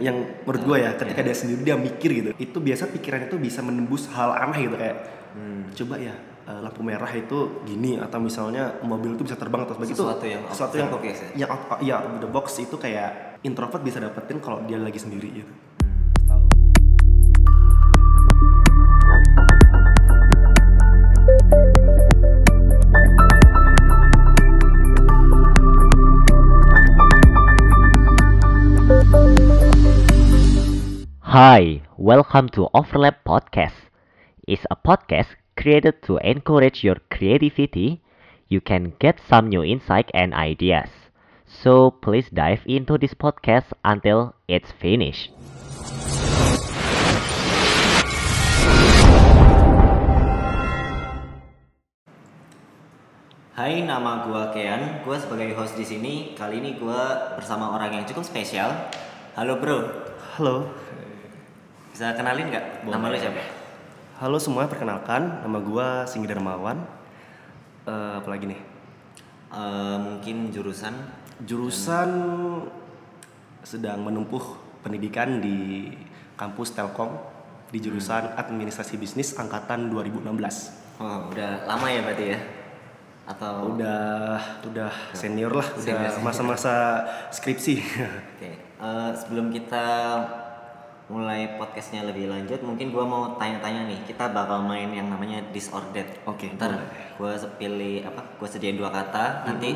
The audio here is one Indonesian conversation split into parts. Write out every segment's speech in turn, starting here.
yang menurut gue ya ketika dia sendiri dia mikir gitu. Itu biasa pikirannya tuh bisa menembus hal aneh gitu kayak coba ya eh, lampu merah itu gini atau misalnya mobil itu bisa terbang atau begitu Sesuatu yang sesuatu yang ya? yang out, ya out of the box itu kayak introvert bisa dapetin kalau dia lagi sendiri gitu Hi, welcome to Overlap Podcast. It's a podcast created to encourage your creativity. You can get some new insight and ideas. So please dive into this podcast until it's finished. Hai, nama gua Kean. Gua sebagai host di sini. Kali ini gua bersama orang yang cukup spesial. Halo, Bro. halo Bisa kenalin nggak? Nama lu siapa? halo semua perkenalkan nama gue Singgi Darmawan Eh, apalagi nih Eh, mungkin jurusan jurusan sedang menempuh pendidikan di kampus Telkom di jurusan Administrasi Bisnis angkatan 2016. Oh, udah lama ya berarti ya? Atau Udah udah senior lah, udah masa-masa skripsi. Oke, eh, sebelum kita mulai podcastnya lebih lanjut, mungkin gua mau tanya-tanya nih. Kita bakal main yang namanya disordered. Oke, Ntar boleh. gua pilih apa? Gua sediain dua kata. Nanti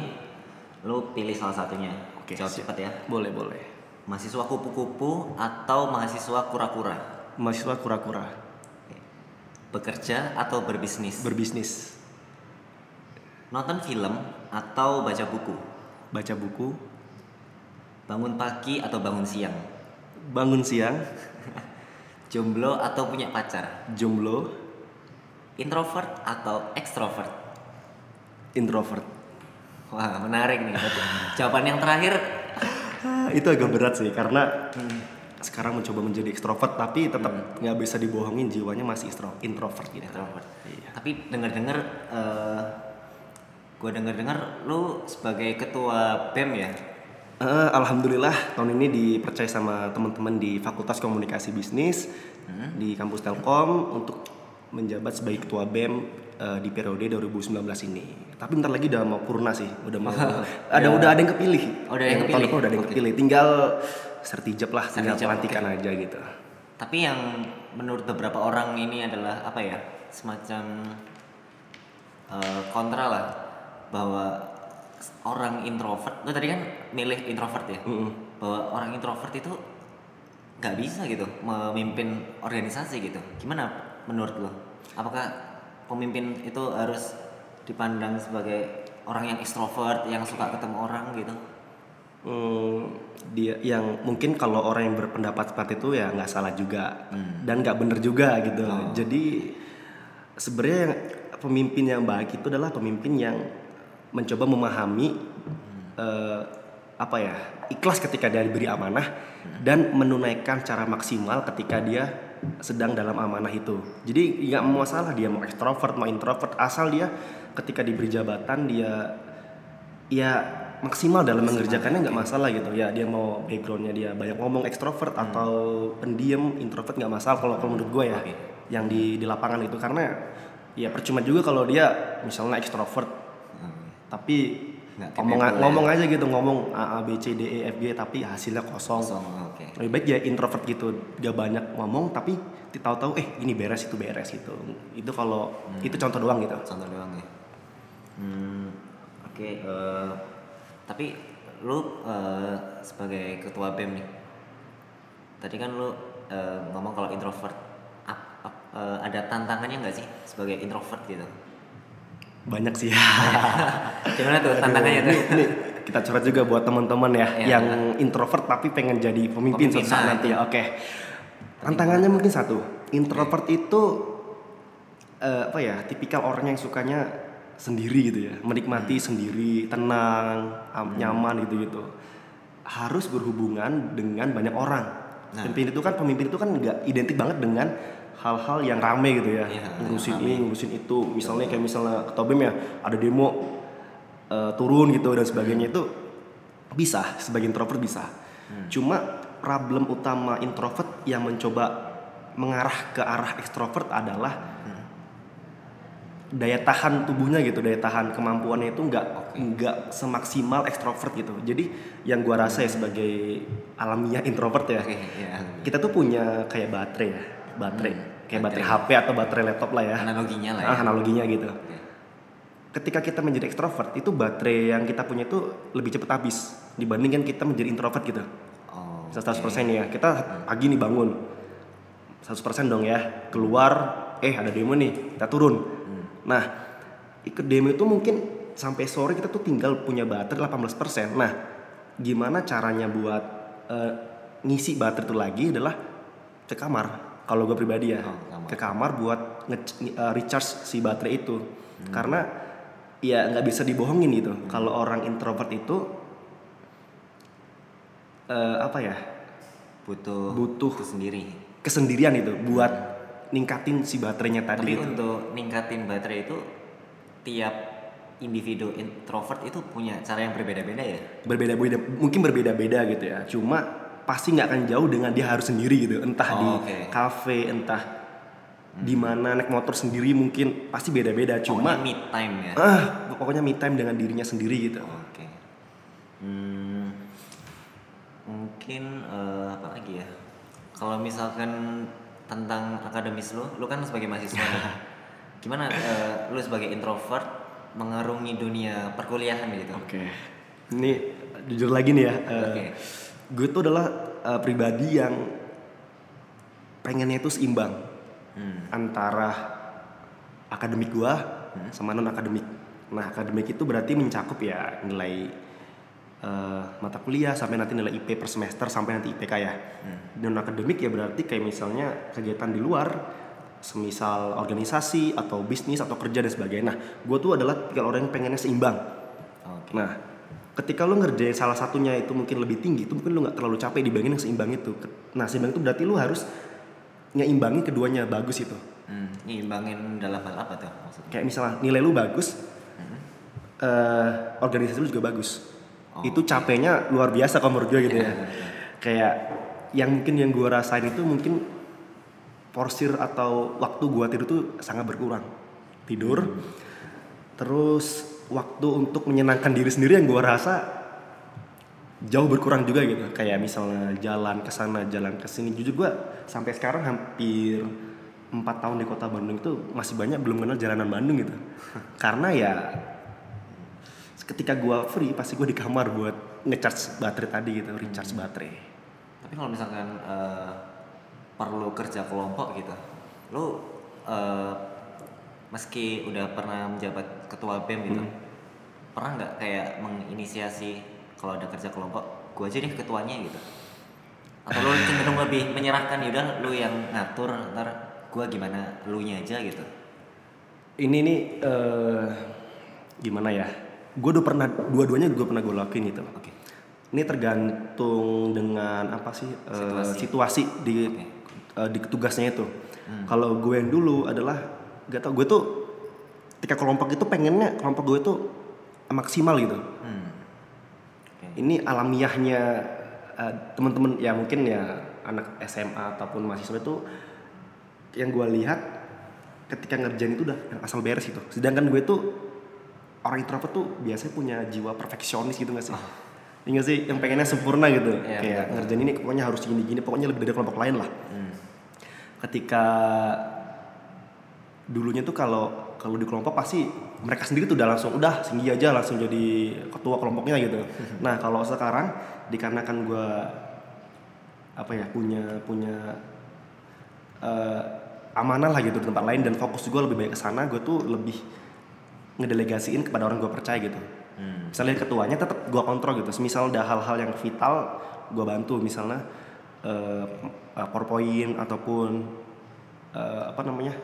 lu pilih salah satunya. Oke, Jawab cepat ya. boleh boleh. Mahasiswa kupu-kupu atau mahasiswa kura-kura? Mahasiswa kura-kura. Bekerja atau berbisnis? berbisnis, Nonton film atau baca buku? baca buku, Bangun pagi atau bangun siang? Bangun siang, Jomblo atau punya pacar? jomblo, Introvert atau extrovert? introvert. Wah menarik nih. Jawaban yang terakhir itu agak berat sih karena sekarang mencoba menjadi ekstrovert tapi tetap nggak bisa dibohongin jiwanya masih extro- introvert gitu. introvert. Iya. Tapi dengar-dengar, eh gue dengar-dengar lu sebagai ketua bem ya. Eh, Alhamdulillah tahun ini dipercaya sama teman-teman di Fakultas Komunikasi Bisnis di kampus Telkom untuk menjabat sebagai ketua BEM eh, di periode 2019 ini. Tapi bentar lagi udah mau purna sih, udah mau ada udah ada yang kepilih. Oh, udah yang tahun kepilih? depan udah ada yang Oke. kepilih. Tinggal sertijab lah, tinggal Sertijab, pelantikan aja gitu. Tapi yang menurut beberapa orang ini adalah apa ya? Semacam eh, kontra lah bahwa orang introvert, lu tadi kan milih introvert ya, bahwa orang introvert itu nggak bisa gitu memimpin organisasi gitu. Gimana menurut lo? Apakah pemimpin itu harus dipandang sebagai orang yang ekstrovert, yang suka ketemu orang gitu? Hmm, dia yang mungkin kalau orang yang berpendapat seperti itu ya nggak salah juga dan nggak bener juga gitu. Jadi sebenarnya yang pemimpin yang baik itu adalah pemimpin yang mencoba memahami eh, apa ya ikhlas ketika dia diberi amanah dan menunaikan cara maksimal ketika dia sedang dalam amanah itu. Jadi nggak mau masalah dia mau ekstrovert mau introvert asal dia ketika diberi jabatan dia ya maksimal dalam mengerjakannya nggak masalah gitu ya dia mau backgroundnya dia banyak ngomong ekstrovert atau pendiam introvert nggak masalah kalau kalau menurut gue ya Oke. yang di di lapangan itu karena ya percuma juga kalau dia misalnya ekstrovert tapi Nggak ngomong capable ya. ngomong aja gitu ngomong A A B C D E F G tapi hasilnya kosong, Kosong, oke. lebih baik ya introvert gitu gak banyak ngomong tapi tahu-tahu eh ini beres itu beres gitu. Itu kalau itu contoh doang gitu. Contoh doang ya. Hmm, oke eh, tapi lu eh, sebagai ketua bem nih tadi kan lu eh, ngomong kalau introvert ap- eh, ada tantangannya nggak sih sebagai introvert gitu banyak sih ya gimana tuh tantangannya tuh Nih, kita curhat juga buat teman-teman ya Iya. yang introvert tapi pengen jadi pemimpin, Pemimpin, suatu saat nah, nanti ya. Oke. Tantangannya mungkin satu. Introvert itu eh, apa ya? Tipikal orang yang sukanya sendiri gitu ya, menikmati sendiri, tenang, am- nyaman gitu-gitu. Harus berhubungan dengan banyak orang. Pemimpin itu kan pemimpin itu kan nggak identik banget dengan hal-hal yang rame gitu ya. Iya, ngurusin ini, ngurusin itu. Misalnya kayak misalnya ketua BEM ya, ada demo eh, turun gitu dan sebagainya itu bisa sebagai introvert bisa. Cuma problem utama introvert yang mencoba mengarah ke arah ekstrovert adalah daya tahan tubuhnya gitu, daya tahan kemampuannya itu nggak nggak semaksimal ekstrovert gitu. Jadi yang gua rasa ya sebagai alamiah introvert ya, Oke, ya. kita tuh punya kayak baterai ya, baterai, kayak baterai baterai. HP atau baterai laptop lah ya. Analoginya lah ya. Ah, analoginya gitu. Ketika kita menjadi ekstrovert, itu baterai yang kita punya itu lebih cepat habis dibandingkan kita menjadi introvert gitu. Oh. 100% ya. Kita pagi nih bangun. 100% dong ya. Keluar, eh ada demo nih, kita turun. Nah, ikut demo itu mungkin sampai sore kita tuh tinggal punya baterai 18%. Nah, gimana caranya buat eh, ngisi baterai itu lagi adalah ke kamar. Kalau gue pribadi ya, Oh, kamar. ke kamar buat nge- eh, recharge si baterai itu. Karena ya nggak bisa dibohongin gitu. Kalau orang introvert itu eh, apa ya? Butuh Butuh. itu sendiri. kesendirian itu buat ningkatin si baterainya tadi Tapi gitu. untuk ningkatin baterai itu tiap individu introvert itu punya cara yang berbeda-beda ya. berbeda-beda mungkin berbeda-beda gitu ya cuma pasti nggak akan jauh dengan dia harus sendiri gitu entah Oh, di oke. kafe entah di mana naik motor sendiri mungkin pasti beda-beda Cuma cuma me time ya. ah pokoknya me time dengan dirinya sendiri gitu Oke. Hmm, mungkin eh, apa lagi ya? Kalau misalkan tentang akademis lu, lu kan sebagai mahasiswa nih. Gimana eh, lu sebagai introvert mengarungi dunia perkuliahan gitu? oke ini jujur lagi nih ya eh, Oke. Gue tuh adalah eh, pribadi yang pengennya itu seimbang Hmm. antara akademik gua sama non akademik. Nah, akademik itu berarti mencakup ya nilai eh, mata kuliah sampai nanti nilai IP per semester sampai nanti IPK ya. Non akademik ya berarti kayak misalnya kegiatan di luar semisal organisasi atau bisnis atau kerja dan sebagainya. Nah, gue tuh adalah tiga orang yang pengennya seimbang. Oke. Nah, ketika lu ngerjain salah satunya itu mungkin lebih tinggi, itu mungkin lu nggak terlalu capek dibandingin yang seimbang itu. Nah, seimbang itu berarti lu harus nyeimbangi keduanya bagus itu. Hmm, nyimbangin dalam hal apa tuh maksudnya? Kayak misalnya nilai lu bagus, eh, organisasi lu juga bagus. Oh, itu capeknya luar biasa kalau menurut gue gitu ya. Kayak yang mungkin yang gue rasain itu mungkin porsir atau waktu gua tidur tuh sangat berkurang. Tidur, terus waktu untuk menyenangkan diri sendiri yang gua rasa jauh berkurang juga gitu. Kayak misalnya jalan ke sana, jalan ke sini. Jujur gua sampai sekarang hampir empat tahun di kota Bandung itu masih banyak belum kenal jalanan Bandung gitu. Karena ya ketika gua free pasti gua di kamar buat ngecharge baterai tadi gitu, recharge baterai. Tapi kalau misalkan eh, perlu kerja kelompok gitu, lu eh, meski udah pernah menjabat ketua BEM gitu, pernah nggak kayak menginisiasi kalau ada kerja kelompok, gua aja deh ketuanya gitu? Atau lu cenderung lebih menyerahkan yaudah lu yang ngatur ntar gua gimana lu nya aja gitu? Ini nih eh, gimana ya? Gue udah pernah dua-duanya gue pernah gue lakuin gitu. Oke. Ini tergantung dengan apa sih eh, Situasi. situasi, di Oke. eh, di tugasnya itu. Kalau gue yang dulu adalah gak tau gue tuh ketika kelompok itu pengennya kelompok gue itu maksimal gitu. Hmm. Oke. Ini alamiahnya eh, teman-teman ya mungkin ya anak SMA ataupun mahasiswa itu yang gue lihat ketika ngerjain itu udah yang asal beres gitu. Sedangkan gue tuh orang introvert tuh biasanya punya jiwa perfeksionis gitu gak sih? Iya nggak sih yang pengennya sempurna gitu. Iya, Kayak betul. ngerjain ini pokoknya harus gini-gini, pokoknya lebih dari kelompok lain lah. Hmm. Ketika dulunya tuh kalau kalau di kelompok pasti mereka sendiri tuh udah langsung udah tinggi aja langsung jadi ketua kelompoknya gitu. Nah kalau sekarang dikarenakan gue apa ya punya punya eh, amanah lah gitu di tempat lain dan fokus gue lebih banyak ke sana gue tuh lebih ngedelegasiin kepada orang gue percaya gitu. Hmm. Misalnya ketuanya tetap gue kontrol gitu. Misal ada hal-hal yang vital gue bantu misalnya eh, eh, PowerPoint ataupun eh, apa namanya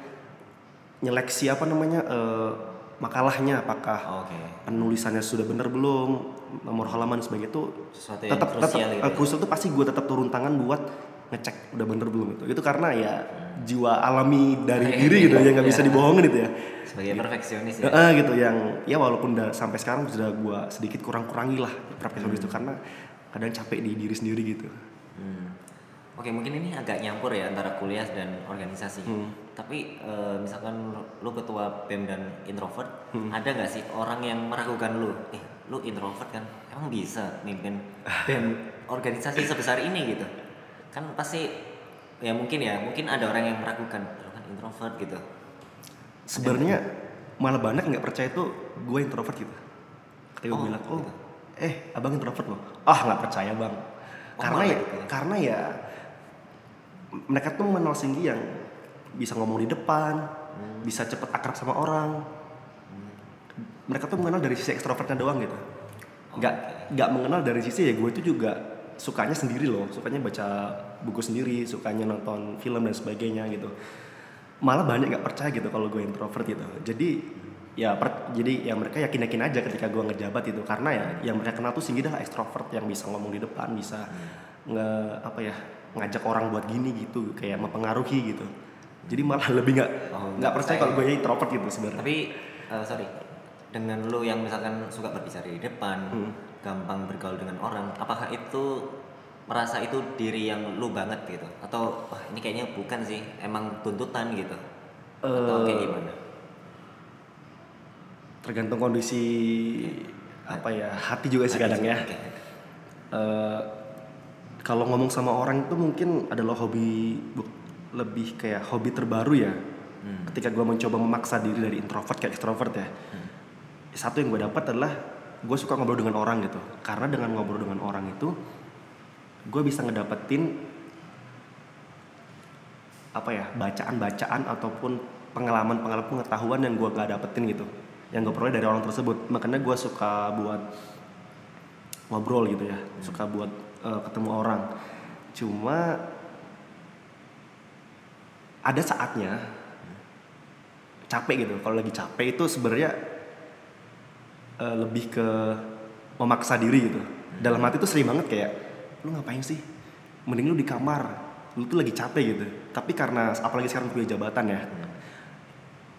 nyeleksi apa namanya eh, makalahnya apakah Oke. penulisannya sudah benar belum nomor halaman dan sebagainya itu Sesuatu yang tetap tetap gitu ya. krusial tuh pasti gue tetap turun tangan buat ngecek udah bener belum itu itu karena ya jiwa alami dari diri gitu yang nggak bisa Ya. dibohongin itu ya Sebagai perfeksionis ya. Eh, gitu yang ya walaupun udah sampai sekarang sudah gua sedikit kurang-kurangi lah perfeksionis itu karena kadang capek di diri sendiri gitu. Hmm. Oke mungkin ini agak nyampur ya antara kuliah dan organisasi. Hmm. Tapi eh, misalkan lu- ketua BEM dan introvert, Hmm. ada nggak sih orang yang meragukan lu? Eh, lu introvert kan? Emang bisa mimpin BEM organisasi sebesar ini gitu? Kan pasti ya mungkin ya, mungkin ada orang yang meragukan, lu kan introvert gitu. sebenarnya malah banyak nggak percaya tuh gue introvert gitu ketika gue Oh, bilang oh gitu. eh abang introvert loh ah nggak percaya bang Oh, karena ya gitu ya? karena ya mereka tuh mengenal Singgi yang bisa ngomong di depan Hmm. bisa cepet akrab sama orang. Mereka tuh mengenal dari sisi ekstrovertnya doang gitu. Nggak nggak mengenal dari sisi ya gue itu juga sukanya sendiri loh. Sukanya baca buku sendiri sukanya nonton film dan sebagainya gitu. Malah banyak nggak percaya gitu kalau gue introvert gitu. Jadi ya per- jadi ya mereka yakin yakin aja ketika gue ngejabat itu karena ya yang mereka kenal tuh Singgi adalah ekstrovert yang bisa ngomong di depan bisa nge apa ya ngajak orang buat gini gitu kayak mempengaruhi gitu jadi malah lebih nggak Oh, nggak percaya kalau gue introvert gitu sebenarnya Tapi eh, sorry, dengan lu yang misalkan suka berbicara di depan, Hmm. gampang bergaul dengan orang, apakah itu merasa itu diri yang lu banget gitu? Atau wah ini kayaknya bukan sih, emang tuntutan gitu? Atau kayak Eh, gimana? tergantung kondisi apa ya hati juga sih kadang ya Oke. Eh, kalau ngomong sama orang itu mungkin adalah hobi lebih kayak hobi terbaru ya. Hmm. ketika gue mencoba memaksa diri dari introvert ke extrovert ya. Satu yang gue dapat adalah gue suka ngobrol dengan orang gitu. Karena dengan ngobrol dengan orang itu gue bisa ngedapetin apa ya bacaan-bacaan ataupun pengalaman-pengalaman pengetahuan yang gue gak dapetin gitu. Yang gue peroleh dari orang tersebut. Makanya gue suka buat ngobrol gitu ya. Suka buat eh, ketemu orang. Cuma ada saatnya capek gitu. Kalau lagi capek itu sebenarnya eh, lebih ke memaksa diri gitu. Dalam hati tuh sering banget kayak lu ngapain sih? Mending lu di kamar. Lu tuh lagi capek gitu. Tapi karena apalagi sekarang punya jabatan ya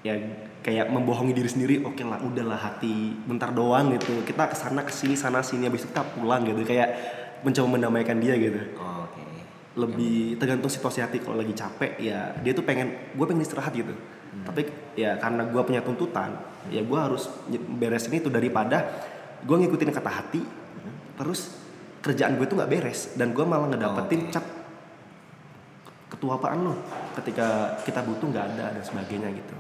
ya kayak membohongi diri sendiri oke lah udahlah hati bentar doang gitu. Kita ke sana ke sini sana sini. Habis itu kita pulang gitu. Kayak mencoba mendamaikan dia gitu. Oh. Lebih tergantung situasi hati kalau lagi capek ya dia tuh pengen gue pengen istirahat gitu tapi ya karena gue punya tuntutan ya gue harus ny- beresin itu daripada gue ngikutin kata hati terus kerjaan gue tuh nggak beres dan gue malah ngedapetin Oke. cap ketua apaan lo ketika kita butuh nggak ada dan sebagainya gitu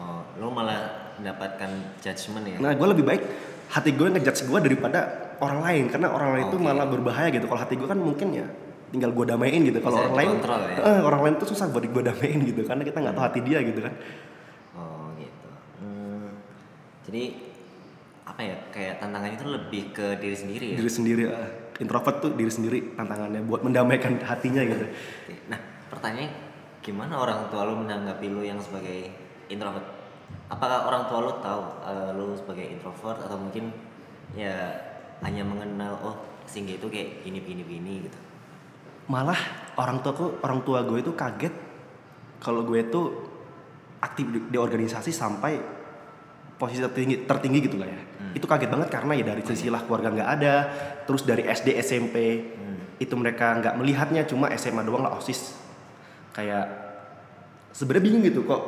Oh, lu malah mendapatkan judgement ya? nah gue lebih baik hati gue ngejudge gue daripada orang lain karena orang lain itu Oke. malah berbahaya gitu kalau hati gue kan mungkin ya tinggal gue damaiin gitu kalau orang lain ya? eh, orang lain tuh susah buat gue damaiin gitu karena kita nggak tahu hati dia gitu kan Oh gitu. Hmm, jadi apa ya kayak tantangannya itu lebih ke diri sendiri ya? diri sendiri eh, introvert tuh diri sendiri tantangannya buat mendamaikan hatinya gitu. Nah pertanyaannya gimana orang tua lu menanggapi lu yang sebagai introvert? Apakah orang tua lu tahu eh, lu sebagai introvert atau mungkin ya hanya mengenal oh Singgi itu kayak gini gini gini gitu? Malah orang tuaku orang tua gue itu kaget. Kalau gue tuh aktif di, di organisasi sampai posisi tertinggi tertinggi gitu lah ya. Itu kaget banget karena ya dari silsilah keluarga nggak ada. Terus dari SD SMP itu mereka nggak melihatnya cuma SMA doang lah osis. Kayak sebenarnya bingung gitu kok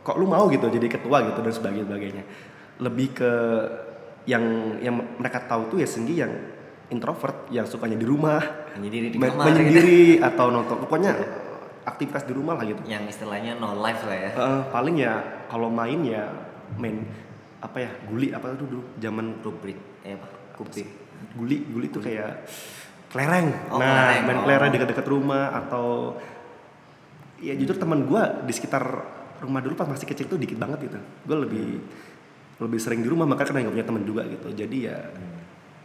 kok lu mau gitu jadi ketua gitu dan sebagainya sebagainya lebih ke yang yang mereka tahu tuh ya sendiri yang introvert yang sukanya di rumah Menyendiri di kamar gitu. menyendiri atau nonton pokoknya aktivitas di rumah lah gitu Yang istilahnya no life lah ya? Eh, paling ya kalau main ya main apa ya guli apa tuh dulu zaman Rubrik, eh apa? Kubik. guli guli tuh kayak kelereng Oh, nah kelereng. main Oh. kelereng dekat-dekat rumah atau ya jujur teman gua di sekitar rumah dulu pas masih kecil tuh dikit banget gitu gue lebih lebih sering di rumah maka karena nggak punya teman juga gitu jadi ya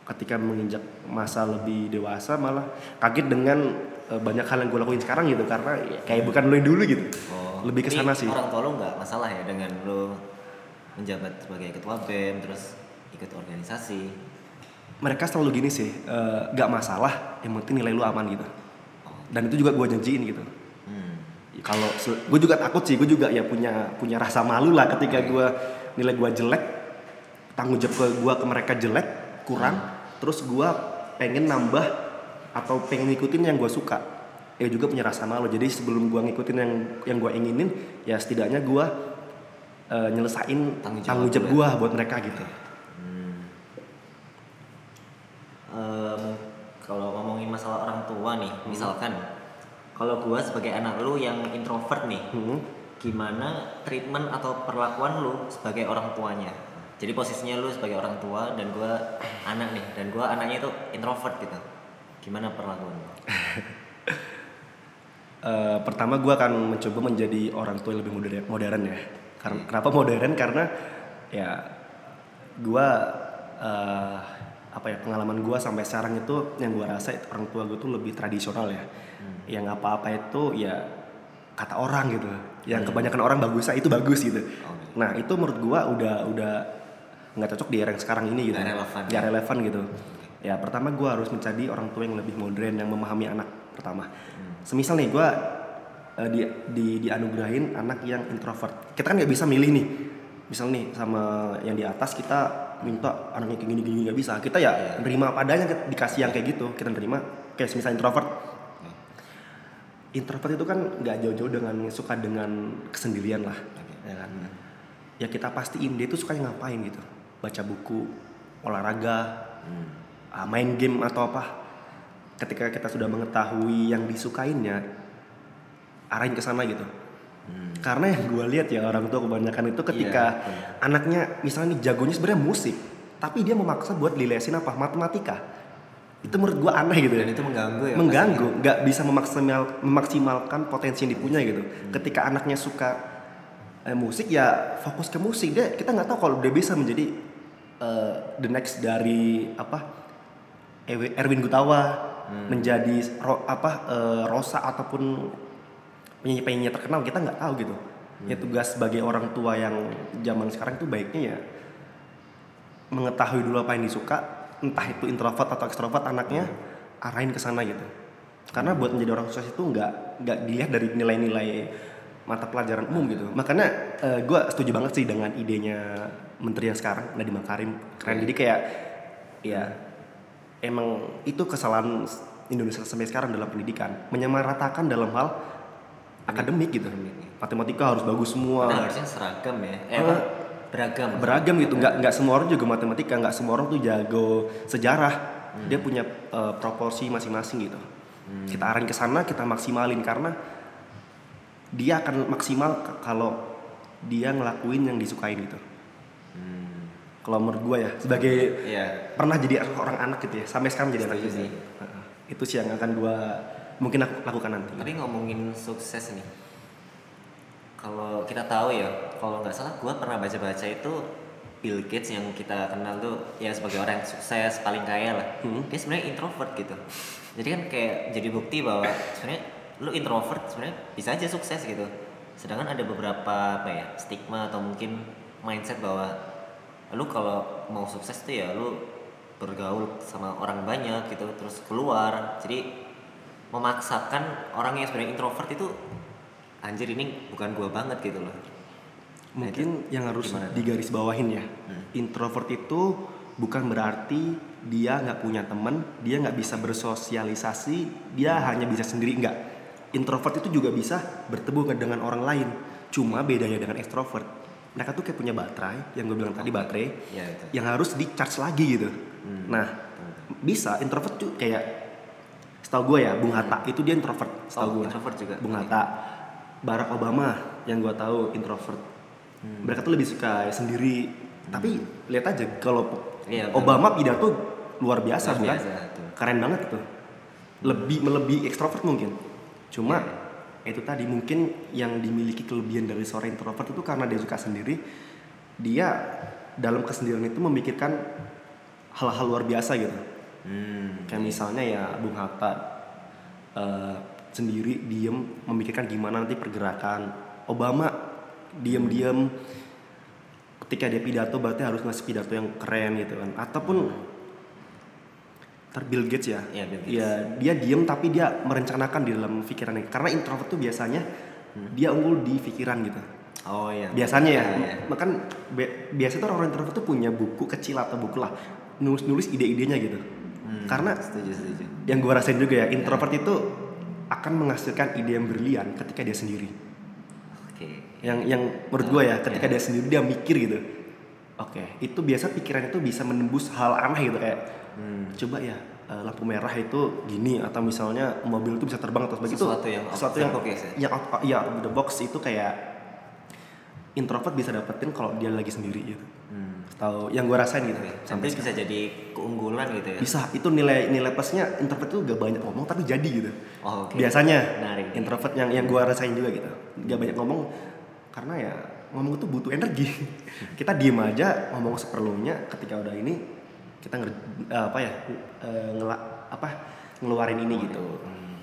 ketika menginjak masa lebih dewasa malah kaget dengan eh, banyak hal yang gue lakuin sekarang gitu. Karena ya, kayak bukan lo yang dulu gitu. Oh, lebih ke sana sih. Orang tua lu nggak masalah ya dengan lu menjabat sebagai ketua BEM terus ikut organisasi. mereka selalu gini sih nggak masalah yang penting nilai lu aman gitu. Dan itu juga gue janjiin gitu. Hmm. kalau gue juga takut sih gue juga ya punya punya rasa malu lah ketika gue nilai gue jelek tanggung jawab ke gue ke mereka jelek kurang terus gue pengen nambah atau pengen ngikutin yang gue suka ya juga punya rasa malu jadi sebelum gue ngikutin yang yang gue inginin ya setidaknya gue eh, nyelesain Tanggung jawab tanggung jawab dulu gue buat mereka gitu Em, kalau ngomongin masalah orang tua nih, Hmm. misalkan kalau gua sebagai anak lu yang introvert nih, Hmm. gimana treatment atau perlakuan lu sebagai orang tuanya? Jadi posisinya lu sebagai orang tua dan gua anak nih, dan gua anaknya itu introvert gitu. Gimana perlakuan lu? Eh, pertama gue akan mencoba menjadi orang tua yang lebih modern, modern ya. Karena kenapa modern? Karena ya gue eh, apa ya pengalaman gue sampai sekarang itu yang gue rasa itu orang tua gue tuh lebih tradisional ya. Yang apa-apa itu ya kata orang gitu. Yang kebanyakan orang bagusnya itu bagus gitu. Oke. Nah itu menurut gue udah udah nggak cocok di era yang sekarang ini gitu. Nggak relevan. Nggak relevan gitu. Ya pertama gue harus menjadi orang tua yang lebih modern yang memahami anak pertama. Semisal nih gue di, di dianugerahin anak yang introvert. Kita kan nggak bisa milih nih. Misal nih sama yang di atas kita minta anaknya kayak gini gini nggak bisa. Kita ya nerima apa adanya dikasih yang kayak gitu. Kita nerima kayak semisal introvert. Introvert itu kan nggak jauh-jauh dengan suka dengan kesendirian lah, ya kan. Ya kita pastiin dia tuh sukanya ngapain gitu. Baca buku, olahraga, ah, main game atau apa. Ketika kita sudah mengetahui yang disukainya arahin ke sana gitu. Karena yang gue lihat ya orang tua kebanyakan itu ketika anaknya misalnya nih jagonya sebenarnya musik tapi dia memaksa buat dilesin apa? Matematika. Itu menurut gue aneh gitu ya. Dan itu mengganggu ya? mengganggu. nggak bisa memaksimal memaksimalkan potensi yang dipunya gitu. Ketika anaknya suka eh, musik ya fokus ke musik. Dia kita nggak tahu kalau dia bisa menjadi eh, the next dari apa Erwin Gutawa. Menjadi ro- apa eh, Rosa ataupun penyanyi-penyanyi terkenal kita nggak tahu gitu. Ya tugas sebagai orang tua yang zaman sekarang itu baiknya ya mengetahui dulu apa yang disuka entah itu introvert atau ekstrovert anaknya arahin ke sana gitu. Karena buat menjadi orang sukses itu nggak nggak dilihat dari nilai-nilai mata pelajaran umum gitu. Makanya gue setuju banget sih dengan idenya menteri yang sekarang Nadiem Makarim. Keren. Jadi kayak ya emang itu kesalahan Indonesia sampai sekarang dalam pendidikan. Menyamaratakan dalam hal akademik gitu. Matematika harus bagus semua. Padahal harusnya seragam ya. Eh, apa? Beragam. beragam gitu. Nggak nggak semua orang juga matematika. Nggak semua orang tuh jago sejarah. Dia punya eh, proporsi masing-masing gitu. Kita arahin ke sana kita maksimalin. Karena dia akan maksimal kalau dia ngelakuin yang disukain gitu kalau menurut gue ya sebagai Iya. pernah jadi orang anak gitu ya sampai sekarang jadi anak Setuju juga sih. Heeh. itu sih yang akan gue mungkin aku lakukan nanti Tapi ngomongin sukses nih, kalau kita tahu ya, kalau nggak salah gue pernah baca-baca itu Bill Gates yang kita kenal tuh ya sebagai orang yang sukses paling kaya lah. Dia sebenarnya introvert gitu. Jadi kan kayak jadi bukti bahwa sebenarnya lu introvert sebenarnya bisa aja sukses gitu. Sedangkan ada beberapa apa ya stigma atau mungkin mindset bahwa lu kalau mau sukses tuh ya lu bergaul sama orang banyak gitu terus keluar jadi memaksakan orang yang sebenarnya introvert itu anjir ini bukan gua banget gitu loh Nah, mungkin yang harus digaris bawahin ya Hmm. introvert itu bukan berarti dia nggak punya teman dia nggak bisa bersosialisasi dia Hmm. hanya bisa sendiri nggak introvert itu juga bisa bertemu dengan orang lain. Cuma bedanya dengan extrovert. Mereka tuh kayak punya baterai yang gue bilang tadi baterai ya itu. yang harus di charge lagi gitu. Hmm. nah bisa introvert tuh kayak setahu gue ya Bung Hatta itu dia introvert Oh, setahu gue introvert juga. Bung Oke. Hatta. Barack Obama yang gue tahu introvert. Hmm. mereka tuh lebih suka sendiri. Tapi lihat aja kalau Iya, betul. Obama pidato luar biasa Luar bukan biasa, tuh. keren banget itu lebih melebihi ekstrovert mungkin cuma Iya. itu tadi mungkin yang dimiliki kelebihan dari seorang introvert itu karena dia suka sendiri dia dalam kesendirian itu memikirkan hal-hal luar biasa gitu hmm. kayak misalnya ya Bung Hatta eh, sendiri diem memikirkan gimana nanti pergerakan Obama diem-diem ketika dia pidato berarti harus ngasih pidato yang keren gitu kan ataupun ntar Bill Gates ya. Iya, Bill Gates. ya dia diem tapi dia merencanakan di dalam pikirannya. Karena introvert tuh biasanya dia unggul di pikiran gitu. Oh iya. Biasanya ya. Iya, iya. makan biasa tuh orang introvert tuh punya buku kecil atau buku lah. Nulis nulis ide-idenya gitu. Hmm, karena setuju setuju. yang gue rasain juga ya introvert itu akan menghasilkan ide yang brilian ketika dia sendiri. Oke. yang yang menurut gue ya ketika Ya. dia sendiri dia mikir gitu. Oke. Itu biasa pikiran itu bisa menembus hal aneh gitu kayak Hmm. coba ya eh, lampu merah itu gini atau misalnya mobil itu bisa terbang atau sebagainya Sesuatu itu yang sesuatu yang box ya? yang out, ya the box itu kayak introvert bisa dapetin kalau dia lagi sendiri gitu Hmm. tahu yang gue rasain gitu Oke. sampai bisa jadi keunggulan gitu ya. bisa itu nilai nilai plusnya introvert itu gak banyak ngomong tapi jadi gitu Oh, oke. biasanya Menarik. introvert yang yang gue rasain juga gitu gak banyak ngomong karena ya ngomong itu butuh energi kita diem aja ngomong seperlunya ketika udah ini kita nger, eh, apa ya eh, ngela, apa ngeluarin ini gitu Hmm.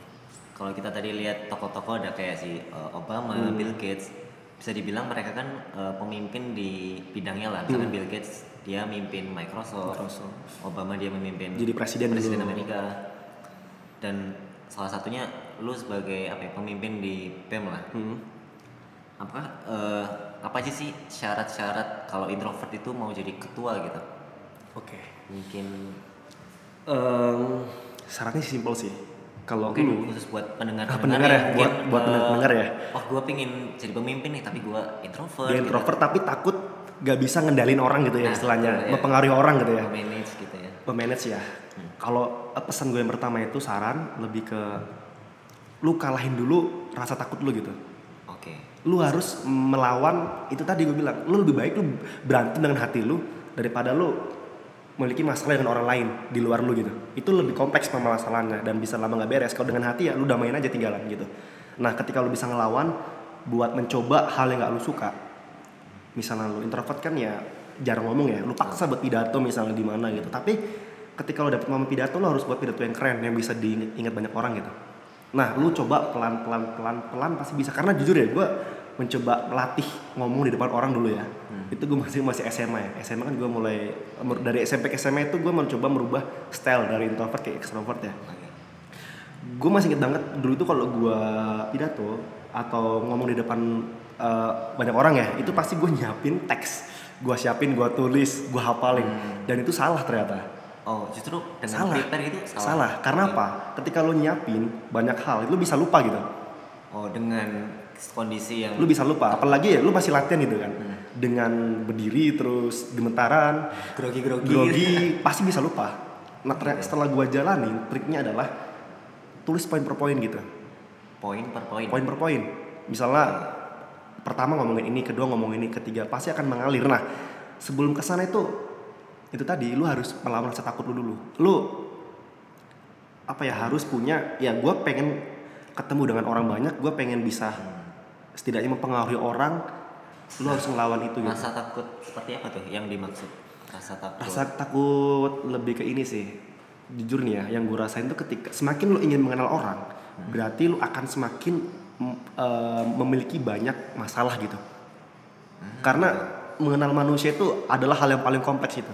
Kalau kita tadi lihat tokoh-tokoh ada kayak si uh, Obama, Hmm. Bill Gates, bisa dibilang mereka kan uh, pemimpin di bidangnya lah. Misalkan Hmm. Bill Gates dia mimpin Microsoft, Microsoft. Obama dia memimpin Jadi presiden presiden dulu. Amerika. Dan salah satunya lu sebagai apa ya, pemimpin di BEM lah. Hmm. Apa uh, apa aja sih syarat-syarat kalau introvert itu mau jadi ketua gitu? oke Mungkin Em, syaratnya simpel sih kalau Mungkin lu khusus buat pendengar Ah, pendengar ya, buat- buat eh, pendengar ya. Wah, gue pengen jadi pemimpin nih, tapi gue introvert. dia introvert tapi takut gak bisa ngendalin orang gitu ya Nah, istilahnya ya. mempengaruhi orang gitu ya Manage gitu ya. pemanage ya. Kalau eh, pesan gue yang pertama itu saran lebih ke lu kalahin dulu rasa takut lu gitu. Oke. Lu harus melawan itu tadi gue bilang, lu lebih baik lu berantem dengan hati lu daripada lu memiliki masalah dengan orang lain di luar lu gitu. Itu lebih kompleks permasalahannya dan bisa lama nggak beres. Kalau dengan hati ya lu damain aja tinggalan gitu. Nah, ketika lu bisa ngelawan buat mencoba hal yang gak lu suka. Misalnya lu introvert kan ya jarang ngomong ya, lu paksa buat pidato misalnya di mana gitu. Tapi ketika lu dapet momen pidato lu harus buat pidato yang keren yang bisa diingat banyak orang gitu. Nah, lu coba pelan-pelan pelan-pelan pasti bisa karena jujur ya gue mencoba melatih ngomong di depan orang dulu ya. Itu gue masih masih SMA ya. SMA kan gue mulai dari SMP ke SMA itu gue mencoba merubah style dari introvert ke extrovert ya. Gue masih inget banget dulu itu kalau gue pidato atau ngomong di depan eh, banyak orang ya, itu pasti gue nyiapin teks, gue siapin, gue tulis, gue hafalin, dan itu salah ternyata. Oh, justru dengan salah. prepare itu salah. Salah. Karena Oke. apa? Ketika lo nyiapin banyak hal, lu bisa lupa gitu. Oh, dengan kondisi yang Lu bisa lupa. Apalagi ya, lu masih latihan gitu kan. Hmm. Dengan berdiri terus gemetaran, grogi-grogi. grogi, pasti bisa lupa. Nah, ternyata setelah gua jalanin, triknya adalah tulis poin per poin gitu. Poin per poin. Poin per poin. Misalnya pertama ngomongin ini, kedua ngomongin ini, ketiga pasti akan mengalir. Nah, sebelum ke sana itu itu tadi lu harus melawan rasa takut lu dulu. Lu apa ya harus punya ya gue pengen ketemu dengan orang banyak, gue pengen bisa setidaknya mempengaruhi orang. Lu harus ngelawan itu gitu. Rasa takut seperti apa tuh yang dimaksud? Rasa takut. Rasa takut lebih ke ini sih. Jujur nih ya, yang gue rasain tuh ketika semakin lu ingin mengenal orang, berarti lu akan semakin eh, memiliki banyak masalah gitu. Karena mengenal manusia itu adalah hal yang paling kompleks itu.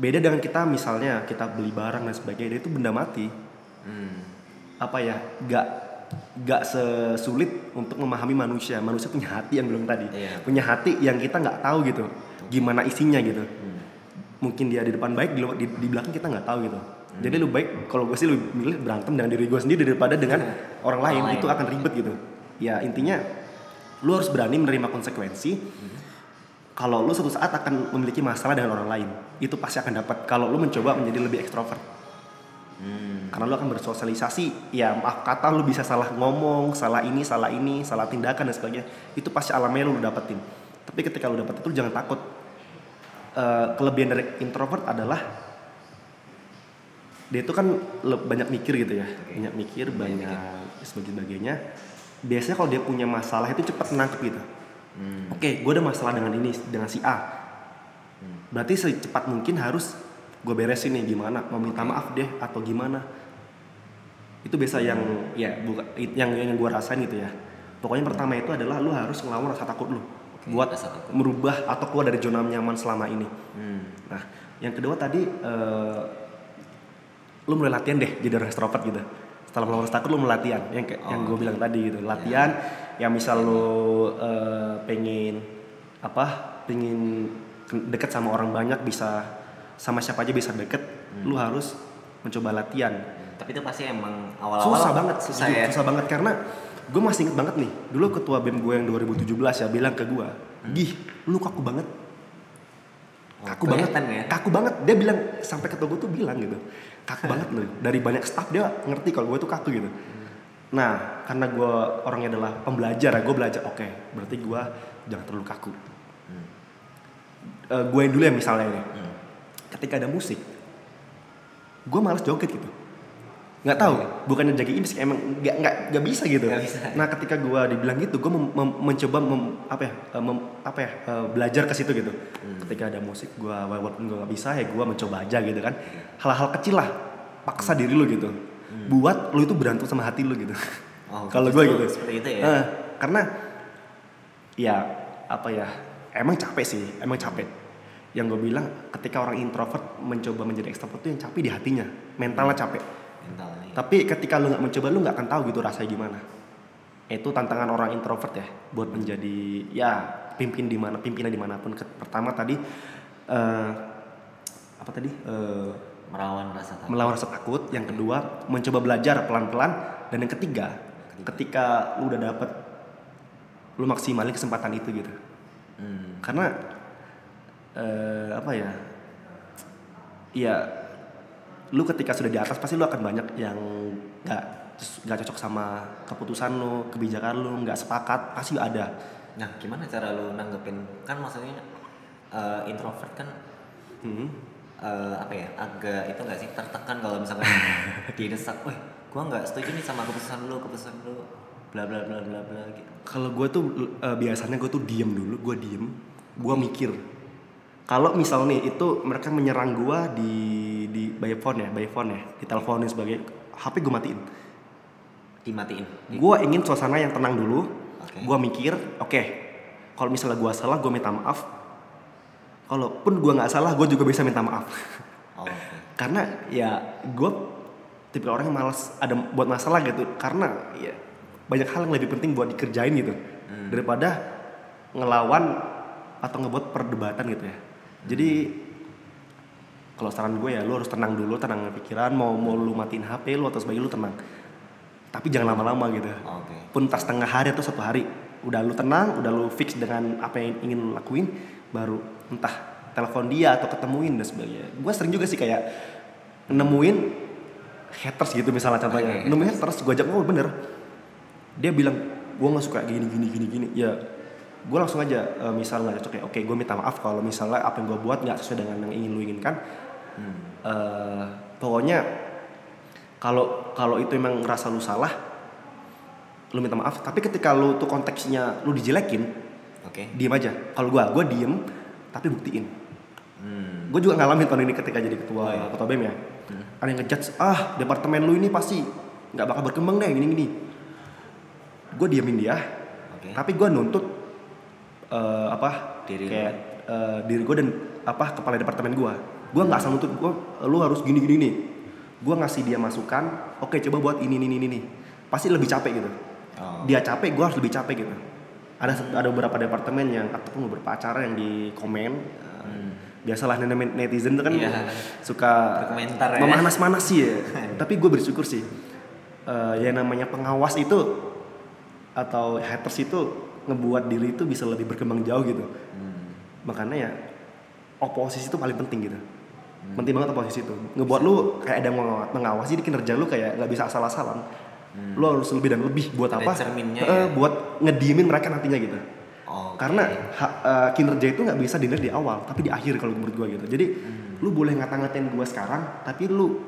Beda dengan kita misalnya kita beli barang dan sebagainya itu benda mati. Hmm. Apa ya? Gak gak sesulit untuk memahami manusia. Manusia punya hati yang belum tadi. Iya. Punya hati yang kita nggak tahu gitu. Gimana isinya gitu Hmm. mungkin dia di depan baik di, di, di belakang kita nggak tahu gitu jadi lu baik kalau gue sih lebih milih berantem dengan diri gue sendiri daripada dengan orang lain Orang itu lain. akan ribet gitu ya intinya lu harus berani menerima konsekuensi kalau lu suatu saat akan memiliki masalah dengan orang lain itu pasti akan dapat kalau lu mencoba menjadi lebih ekstrovert Hmm. Karena lu akan bersosialisasi. Ya maaf kata lu bisa salah ngomong salah ini salah ini salah tindakan dan sebagainya. Itu pasti alamnya lu, dapetin. Tapi ketika lu dapet itu lu jangan takut. Eh, kelebihan dari introvert adalah dia itu kan banyak mikir gitu ya. Banyak mikir banyak sebagainya biasanya kalau dia punya masalah itu cepat nangkep gitu. Hmm. oke gue ada masalah dengan ini dengan si A. Berarti secepat mungkin harus gue beresin nih gimana? Mau minta maaf deh atau gimana? Itu biasa yang ya bukan yang yang gue rasain gitu ya. Pokoknya pertama itu adalah lu harus ngelawan rasa takut lu Oke, buat rasa takut. merubah atau keluar dari zona nyaman selama ini. Hmm. nah yang kedua tadi eh, lu mulai latihan deh jadi orang extrovert gitu. Setelah melawan rasa takut lu mulai latihan. Yang kayak yang gue Oh, oke. bilang tadi gitu latihan yang misal lu eh, pengen apa pengen ke- deket sama orang banyak bisa sama siapa aja bisa deket lu harus mencoba latihan. Tapi itu pasti emang awal-awal susah banget susah ya. susah banget. Karena gue masih inget banget nih dulu ketua bem gue yang 2017 ya bilang ke gue gih lu kaku banget. Oh, kaku banget. kelihatan ya? Kaku banget. Dia bilang sampai ketua gue tuh bilang gitu kaku banget lu dari banyak staff dia ngerti kalau gue tuh kaku gitu. Nah karena gue orangnya adalah pembelajar ya gue belajar oke berarti gue jangan terlalu kaku. Eh, gue yang dulu ya misalnya ini Hmm. Ketika ada musik gue malas joget gitu. Nggak tahu bukannya jaga image emang nggak nggak nggak bisa gitu. Nggak bisa. nah ketika gue dibilang gitu gue mem- mem- mencoba mem- apa ya eh, mem- apa ya eh, belajar ke situ gitu. Ketika ada musik gue walaupun gue nggak bisa ya gue mencoba aja gitu kan. Hal-hal kecil lah paksa diri lu gitu. Buat lu itu berantem sama hati lu gitu. Oh, kalau gue gitu. seperti itu ya? Eh, karena ya apa ya emang capek sih emang capek yang gue bilang ketika orang introvert mencoba menjadi ekstrovert itu yang capek di hatinya. Mentalnya capek. Mentalnya tapi ketika lu nggak mencoba lu nggak akan tahu gitu rasanya gimana. Itu tantangan orang introvert ya buat menjadi ya pimpin di mana pimpinan di mana pun. Pertama tadi eh, apa tadi? Eh, merawan rasa takut. melawan rasa takut. Yang kedua mencoba belajar pelan-pelan. Dan yang ketiga. ketika lu udah dapet lu maksimalin kesempatan itu gitu. Hmm. karena eh, apa ya ya lu ketika sudah di atas pasti lu akan banyak yang nggak nggak cocok sama keputusan lu kebijakan lu nggak sepakat pasti ada nah gimana cara lu nanggepin kan maksudnya eh, introvert kan Hmm. eh, apa ya agak itu nggak sih tertekan kalau misalkan didesak, wah gua nggak setuju nih sama keputusan lu keputusan lu bla bla bla bla bla gitu Kalau gue tuh eh, biasanya gue tuh diem dulu, gue diem, gue mikir. Kalau misal nih itu mereka menyerang gue di di by phone ya, by phone ya, di teleponin sebagai HP gue matiin. dimatiin Gue ingin suasana yang tenang dulu. Oke. Gue mikir, oke, kalau misalnya gue salah, gue minta maaf. Kalaupun gue nggak salah, gue juga bisa minta maaf. oh, oke Karena ya gue tipe orang yang malas ada buat masalah gitu. Karena ya banyak hal yang lebih penting buat dikerjain gitu daripada ngelawan atau ngebuat perdebatan gitu ya. Jadi kalau saran gue ya lu harus tenang dulu, tenang pikiran. Mau mau lu matiin HP lu atau sebagai lu tenang. Tapi jangan lama-lama gitu. oke Pun tas setengah hari atau satu hari udah lu tenang, udah lu fix dengan apa yang ingin lu lakuin, baru entah telepon dia atau ketemuin dan sebagainya. Gue sering juga sih kayak nemuin haters gitu misalnya contohnya. Oke, Nemuin haters, gue ajak ngobrol bener. Dia bilang gue nggak suka gini gini gini gini. Ya gue langsung aja eh, misal nggak cocok ya. Oke, gue minta maaf kalau misalnya apa yang gue buat nggak sesuai dengan yang ingin lu inginkan. Hmm. Eh, pokoknya kalau kalau itu emang ngerasa lu salah, lu minta maaf. Tapi ketika lu tuh konteksnya lu dijelekin, oke diem aja. Kalau gua, gua diem tapi buktiin. hmm. Gue juga ngalamin tahun ini ketika jadi ketua Oh, iya. ketua BEM ya. Ada yang ngejudge, ah departemen lu ini pasti nggak bakal berkembang deh gini-gini. Gue diemin dia, oke tapi gue nuntut eh, apa Diri kayak eh, diri gue dan apa kepala departemen gue. Gue nggak asal nuntut gue, lu harus gini-gini nih. Gue ngasih dia masukan, oke coba buat ini ini ini ini. Pasti lebih capek gitu. Oh. Dia capek, gue harus lebih capek gitu. Ada ada beberapa departemen yang ataupun beberapa acara yang di komen. eh, Biasalah net- netizen itu kan Hmm. Iya. suka Berkomentar ya. memanas-manas sih ya. Tapi gue bersyukur sih. Eh, yang namanya pengawas itu atau haters itu ngebuat diri itu bisa lebih berkembang jauh gitu. Hmm. Makanya ya oposisi itu paling penting gitu. Hmm. Penting banget oposisi itu. Ngebuat lu kayak ada mengawasi di kinerja lu kayak nggak bisa asal-asalan. Lu harus lebih dan lebih buat Hmm. Ada apa? cerminnya Eh, ya. Buat ngediemin mereka nantinya gitu. Oke. Karena ha- eh, kinerja itu nggak bisa dinilai di awal, tapi di akhir kalau menurut gua gitu. Jadi Hmm. lu boleh ngata-ngatain gua sekarang, tapi lu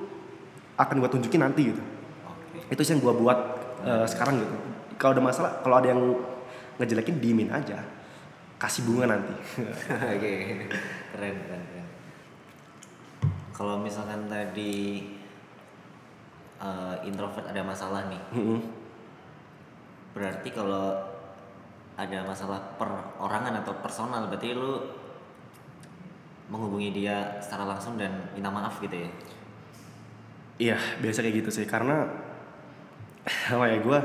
akan gua tunjukin nanti gitu oke itu sih yang gue buat eh, sekarang gitu kalau ada masalah kalau ada yang ngejelekin diemin aja kasih bunga nanti Oke, keren, keren, keren. Kalau misalkan tadi eh, introvert ada masalah nih, Mm-mm. berarti kalau ada masalah perorangan atau personal, berarti lu menghubungi dia secara langsung dan minta maaf gitu ya? iya biasa kayak gitu sih karena apa ya gue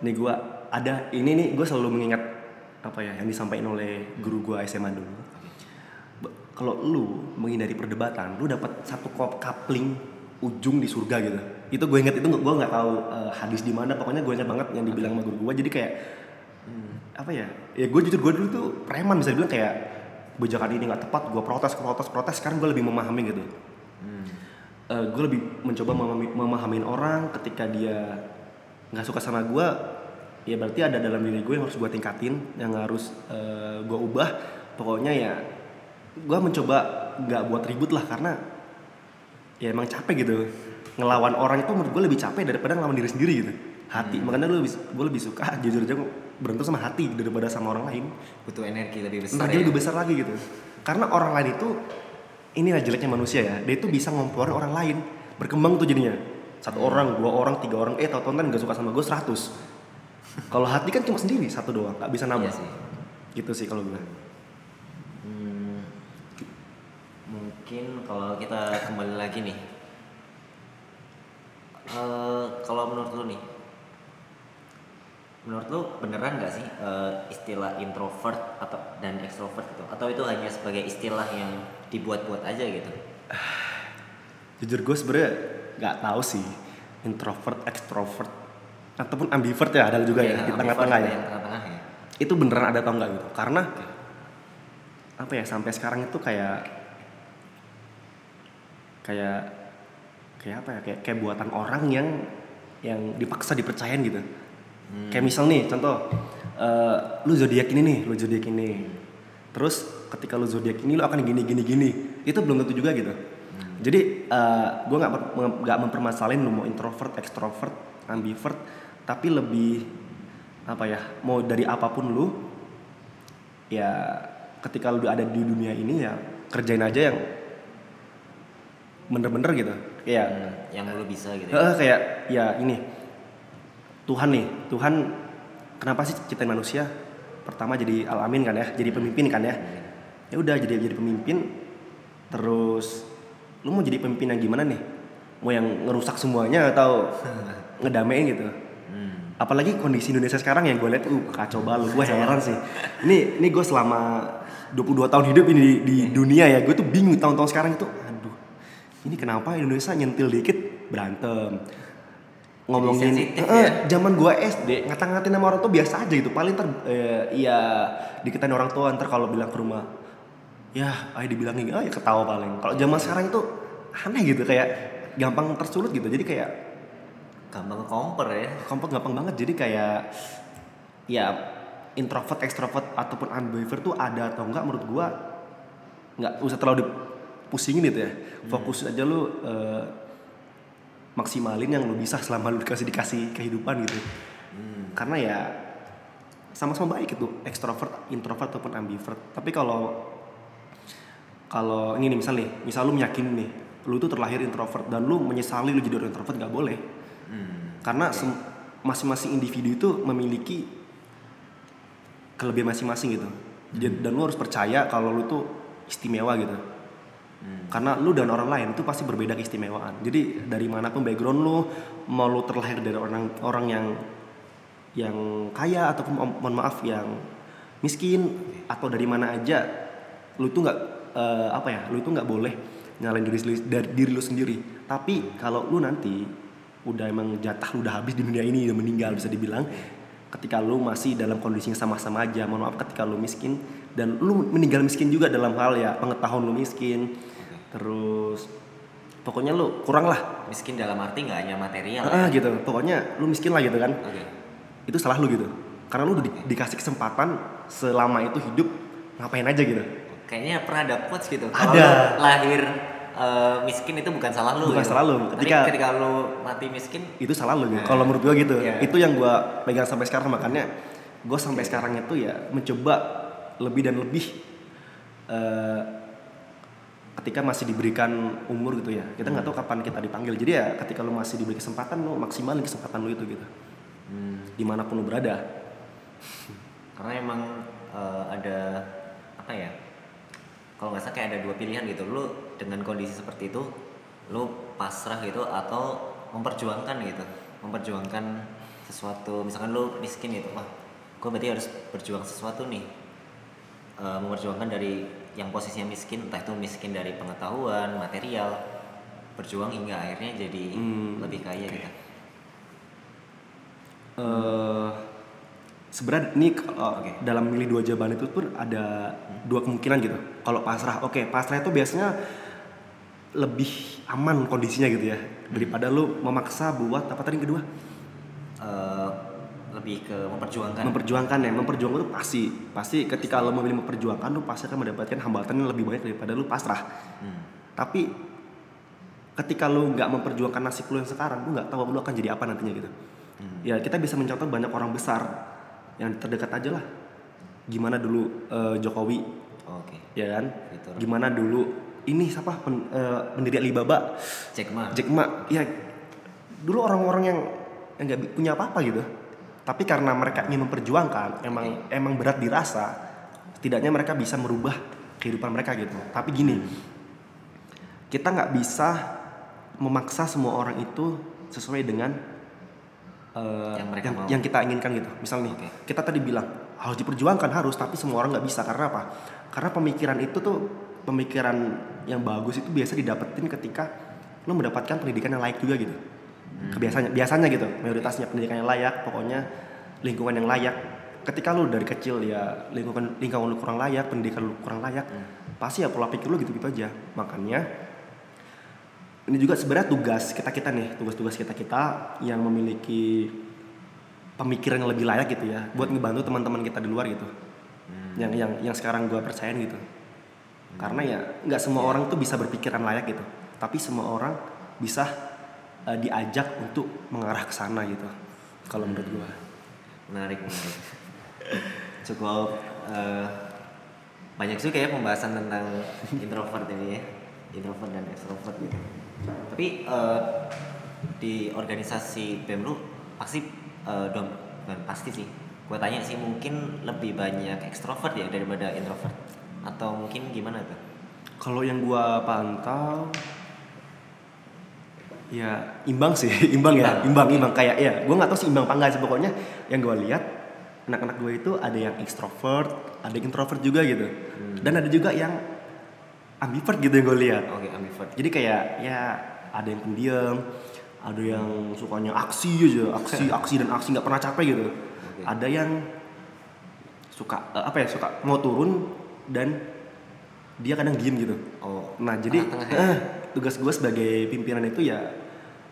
nih gue ada ini nih gue selalu mengingat apa ya yang disampaikan oleh guru gue SMA dulu. Kalau lu menghindari perdebatan lu dapat satu kop kapling ujung di surga gitu. Itu gue inget itu gue nggak tahu eh, hadis di mana. Pokoknya gue inget banget yang dibilang sama guru gue jadi kayak apa ya ya gue jujur gue dulu tuh preman bisa dibilang kayak kebijakan ini nggak tepat gue protes protes protes. Sekarang gue lebih memahami gitu. Eh, gue lebih mencoba memahami, memahamin orang ketika dia nggak suka sama gue ya berarti ada dalam diri gue yang harus gue tingkatin yang harus eh, gue ubah. Pokoknya ya gue mencoba nggak buat ribut lah karena ya emang capek gitu. Ngelawan orang itu menurut gue lebih capek daripada ngelawan diri sendiri gitu. Hati makanya lu lebih, gue lebih suka jujur aja berantem sama hati daripada sama orang lain. Butuh energi lebih besar Entah ya. lebih besar lagi gitu. Karena orang lain itu inilah jeleknya manusia ya dia itu bisa ngomporin orang lain berkembang tuh jadinya satu orang dua orang tiga orang. Eh tau tonton nggak suka sama gue 100 kalau hati kan cuma sendiri satu doang nggak bisa nambah. Iya sih. gitu sih kalau gue Hmm, mungkin kalau kita kembali lagi nih. Eh, kalau menurut lu nih menurut lu beneran nggak sih eh, istilah introvert atau dan extrovert gitu? Atau itu hanya sebagai istilah yang dibuat-buat aja gitu? Jujur gue sebenernya nggak tahu sih introvert extrovert ataupun ambivert ya ada juga ya, di ambivert tengah-tengah ya. tengah-tengah ya. Itu beneran ada atau enggak gitu? Karena apa ya sampai sekarang itu kayak kayak kayak apa ya kayak kayak buatan orang yang yang dipaksa dipercayain gitu. Kayak misal nih contoh eh, lu zodiak ini nih lu zodiak ini. Terus ketika lu zodiak ini lu akan gini gini gini. Itu belum tentu juga gitu jadi eh, gue nggak nggak mempermasalahin lu mau introvert extrovert ambivert tapi lebih apa ya mau dari apa pun lu ya ketika lu ada di dunia ini ya kerjain aja yang bener-bener gitu. Kayak Hmm, yang lu bisa gitu ya. Heeh, kayak ya ini Tuhan nih Tuhan kenapa sih ciptain manusia? Pertama jadi alamin kan ya jadi pemimpin kan ya? Ya udah jadi jadi pemimpin terus lu mau jadi pemimpin yang gimana nih? Mau yang ngerusak semuanya atau ngedamein gitu? Hmm. apalagi kondisi Indonesia sekarang yang gue lihat uh kacau balu gue heran sih. Ini ini gue selama 22 tahun hidup ini di, di dunia ya gue tuh bingung tahun-tahun sekarang itu aduh ini kenapa Indonesia nyentil dikit berantem ngomongin Eh, ya. zaman gue SD ngata-ngatain sama orang tuh biasa aja gitu paling ntar eh, iya dikatain orang tua ntar kalau bilang ke rumah ya ayo dibilangin. Ah ya ketawa paling. Kalau zaman sekarang itu aneh gitu kayak gampang tersulut gitu. Jadi kayak gampang komper ya. Kompak gampang banget. Jadi kayak ya introvert extrovert ataupun ambivert tuh ada atau enggak menurut gua nggak usah terlalu dipusingin gitu ya. Fokus aja lu eh, maksimalin yang lu bisa selama lu dikasih dikasih kehidupan gitu. Karena ya sama-sama baik itu. Extrovert introvert ataupun ambivert. Tapi kalau kalau ini nih misal nih misal lu meyakini nih lu tuh terlahir introvert dan lu menyesali lu jadi orang introvert nggak boleh. Hmm. karena masing-masing individu itu memiliki kelebihan masing-masing gitu. Jadi- dan lu harus percaya kalau lu tuh istimewa gitu. Karena lu dan orang lain itu pasti berbeda keistimewaan. Jadi dari mana pun background lu mau lu terlahir dari orang orang yang yang kaya ataupun mo- mohon maaf yang miskin atau dari mana aja lu tuh nggak eh, apa ya lu itu nggak boleh nyalain diri sendiri- dari diri lu sendiri. Tapi kalau lu nanti udah emang jatah lu udah habis di dunia ini udah meninggal bisa dibilang ketika lu masih dalam kondisi yang sama-sama aja mohon maaf ketika lu miskin dan lu meninggal miskin juga dalam hal ya pengetahuan lu miskin terus pokoknya lu kurang lah. Miskin dalam arti nggak hanya material ah ya. gitu. Pokoknya lu miskin lah gitu kan. Oke. Itu salah lu gitu. Karena lu udah di- dikasih kesempatan selama itu hidup ngapain aja gitu kayaknya pernah ada quotes gitu Ada. kalau lahir eh, miskin itu bukan salah lu Bukan gitu. salah lu. Tapi Ketika- ketika lu mati miskin itu salah lu gitu Nah, kalau menurut gua gitu iya. itu yang gua pegang sampai sekarang makanya gua sampai sekarang itu ya mencoba lebih dan lebih eh, ketika masih diberikan umur gitu ya kita nggak tahu kapan kita dipanggil jadi ya ketika lu masih diberi kesempatan lu maksimalin kesempatan lu itu gitu hmm, di mana pun lu berada karena emang eh, ada apa ya kalau nggak salah kayak ada dua pilihan gitu. Lu dengan kondisi seperti itu lu pasrah gitu atau memperjuangkan gitu. Memperjuangkan sesuatu. Misalkan lu miskin gitu wah gue berarti harus berjuang sesuatu nih. Eh, memperjuangkan dari yang posisinya miskin entah itu miskin dari pengetahuan material berjuang hingga akhirnya jadi Hmm, lebih kaya gitu. Eh sebenarnya ini uh, Oke. dalam milih dua jawaban itu pun ada dua kemungkinan gitu. Kalau pasrah, oke pasrah itu biasanya lebih aman kondisinya gitu ya daripada lu memaksa buat apa tadi yang kedua Eh, lebih ke memperjuangkan memperjuangkan ya memperjuangkan itu pasti pasti ketika lo memilih memperjuangkan lu pasti akan mendapatkan hambatan yang lebih banyak daripada lu pasrah Hmm. tapi ketika lu nggak memperjuangkan nasib lu yang sekarang lu nggak tahu lu akan jadi apa nantinya gitu Hmm. ya kita bisa mencontoh banyak orang besar yang terdekat aja lah. Gimana dulu eh, Jokowi? Oke. Ya kan? Gitu. gimana dulu? Ini siapa? Pen, eh, pendiri Alibaba? Jack Ma. Jack Ma. Ya dulu orang-orang yang yang nggak punya apa-apa gitu. Tapi karena mereka ingin memperjuangkan emang emang berat dirasa setidaknya mereka bisa merubah kehidupan mereka gitu. Tapi gini kita nggak bisa memaksa semua orang itu sesuai dengan eh, Yang yang, mau. yang kita inginkan gitu. Misal nih Oke. kita tadi bilang harus diperjuangkan harus tapi semua orang nggak bisa. Karena apa? Karena pemikiran itu tuh pemikiran yang bagus itu biasa didapetin ketika lo mendapatkan pendidikan yang layak juga gitu. Kebiasanya biasanya gitu mayoritasnya pendidikan yang layak pokoknya lingkungan yang layak. Ketika lo dari kecil ya lingkungan lingkungan lu kurang layak pendidikan lu kurang layak pasti ya pola pikir lu gitu gitu aja. Makanya ini juga sebenarnya tugas kita kita nih tugas-tugas kita kita yang memiliki pemikiran yang lebih layak gitu ya buat ngebantu teman-teman kita di luar gitu. Yang yang yang sekarang gua percayain gitu. Karena ya nggak semua orang tuh bisa berpikiran layak gitu. Tapi semua orang bisa eh, diajak untuk mengarah ke sana gitu kalau menurut gua. Menarik menarik. Cukup eh, banyak juga ya pembahasan tentang introvert ini ya. Introvert dan extrovert gitu tapi eh, di organisasi BEM lu pasti eh, dom bukan pasti sih. Gue tanya sih mungkin lebih banyak extrovert ya daripada introvert? Atau mungkin gimana tuh? Kalau yang gua pantau ya imbang sih. Imbang ya. Imbang. Imbang kayak ya gua nggak tahu sih imbang apa enggak sih. Pokoknya yang gua lihat anak-anak gue itu ada yang extrovert ada yang introvert juga gitu. Dan ada juga yang ambivert gitu yang gue lihat oke ambivert jadi kayak ya ada yang pendiam ada yang sukanya aksi aja aksi aksi dan aksi nggak pernah capek gitu Oke. ada yang suka eh, apa ya suka mau turun dan dia kadang diem gitu oh nah jadi tengah-tengah ya? eh, tugas gue sebagai pimpinan itu ya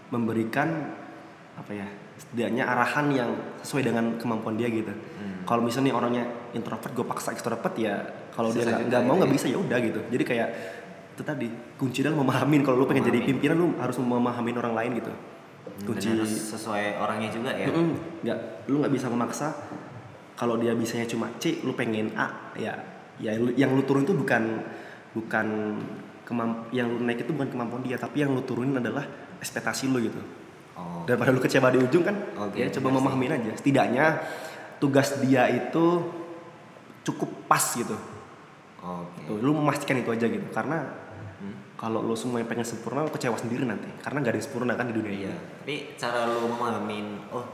memberikan apa ya setidaknya arahan yang sesuai dengan kemampuan dia gitu Hmm. kalau misalnya nih orangnya introvert gue paksa extrovert ya kalau dia nggak nggak mau ya. nggak bisa ya udah gitu jadi kayak itu tadi kunci adalah memahamin kalau lu pengen jadi Memahami. pimpinan lu harus memahamin orang lain gitu kunci dan harus sesuai orangnya juga ya nggak lu nggak bisa memaksa kalau dia bisanya cuma C lu pengen A ya ya yang lu turun itu bukan bukan kemamp yang lu naik itu bukan kemampuan dia tapi yang lu turunin adalah ekspektasi lu gitu oh daripada lu kecewa di ujung kan ya coba benar sih. memahamin aja setidaknya tugas dia itu cukup pas gitu. Oke. Tuh, lu memastikan itu aja gitu. Karena Hmm. kalau lu semua yang pengen sempurna lu kecewa sendiri nanti. Karena nggak ada yang sempurna kan di dunia ini. Iya, tapi cara lu memahamin, oh,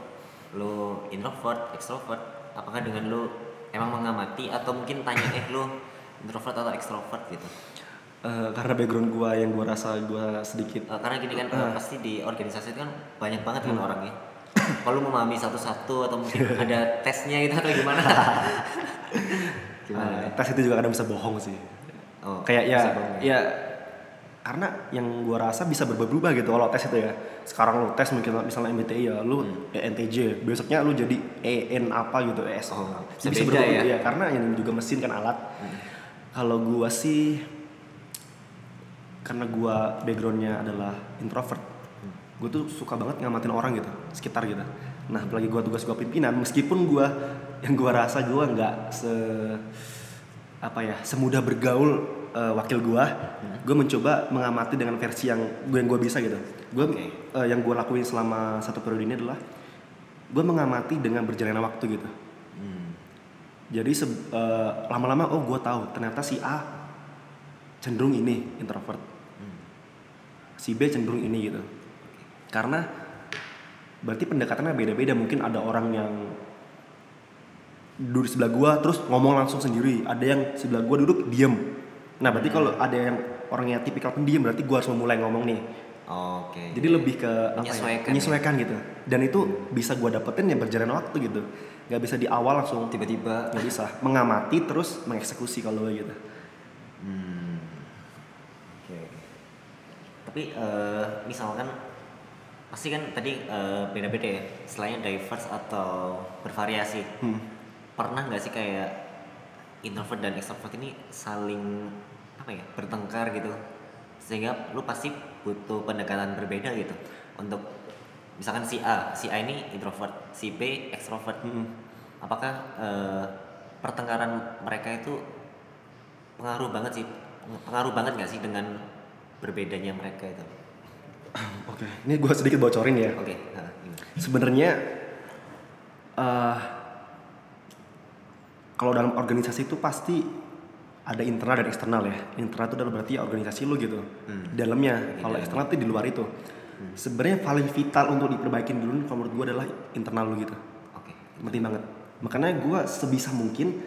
lu introvert, extrovert, apakah dengan lu emang mengamati? Atau mungkin tanya eh lu introvert atau extrovert? gitu? Eh, karena background gua yang gua rasa gua sedikit Eh, karena gini kan eh, pasti di organisasi itu kan banyak banget Hmm. kan orangnya. Kalau memahami satu-satu atau mungkin ada tesnya gitu atau gimana? gimana? eh, tes itu juga kadang bisa bohong sih Oh, kayak ya bohong ya karena yang gua rasa bisa berubah-ubah gitu kalau tes itu ya sekarang lu tes mungkin misalnya MBTI ya lu ENTJ besoknya lu jadi EN apa gitu ES Hmm. Oh, bisa, bisa berubah ya? ya karena yang juga mesin kan alat kalau gua sih karena gua backgroundnya adalah introvert gue tuh suka banget ngamatin orang gitu sekitar gitu nah apalagi gua tugas gua pimpinan meskipun gua yang gua rasa gua nggak se apa ya semudah bergaul eh, wakil gua gue mencoba mengamati dengan versi yang gue yang gue bisa gitu gue Oke. eh, yang gue lakuin selama satu periode ini adalah gue mengamati dengan berjalannya waktu gitu Hmm. jadi eh, lama-lama oh gue tahu ternyata si A cenderung ini introvert Hmm. si B cenderung ini gitu karena berarti pendekatannya beda-beda mungkin ada orang yang duduk di sebelah gua terus ngomong langsung sendiri ada yang sebelah gua duduk diem nah berarti kalau ada yang orangnya tipikal pendiam berarti gua harus memulai ngomong nih Oke. Jadi lebih ke ya, Menyesuaikan menyesuaikan gitu. Dan itu bisa gua dapetin ya berjalan waktu gitu. Nggak bisa di awal langsung tiba-tiba nggak bisa mengamati terus mengeksekusi kalau gitu. Hmm. Oke. oke. Tapi eh, misalkan pasti kan tadi eh, beda-beda ya. Selain diverse atau bervariasi. Hmm. Pernah nggak sih kayak introvert dan extrovert ini saling apa ya bertengkar gitu sehingga lu pasti butuh pendekatan berbeda gitu untuk misalkan si A si A ini introvert si B extrovert Hmm. apakah eh, pertengkaran mereka itu pengaruh banget sih pengaruh banget nggak sih dengan berbedanya mereka itu Oke, ini gua sedikit bocorin ya. oke nah, ini. Sebenarnya eh kalau dalam organisasi itu pasti ada internal dan eksternal ya. Internal itu berarti ya organisasi lu gitu. Di dalamnya. Kalau eksternal itu di luar itu. Sebenarnya paling vital untuk diperbaikin dulu kalau menurut gua adalah internal lu gitu. oke Penting banget. Makanya gua sebisa mungkin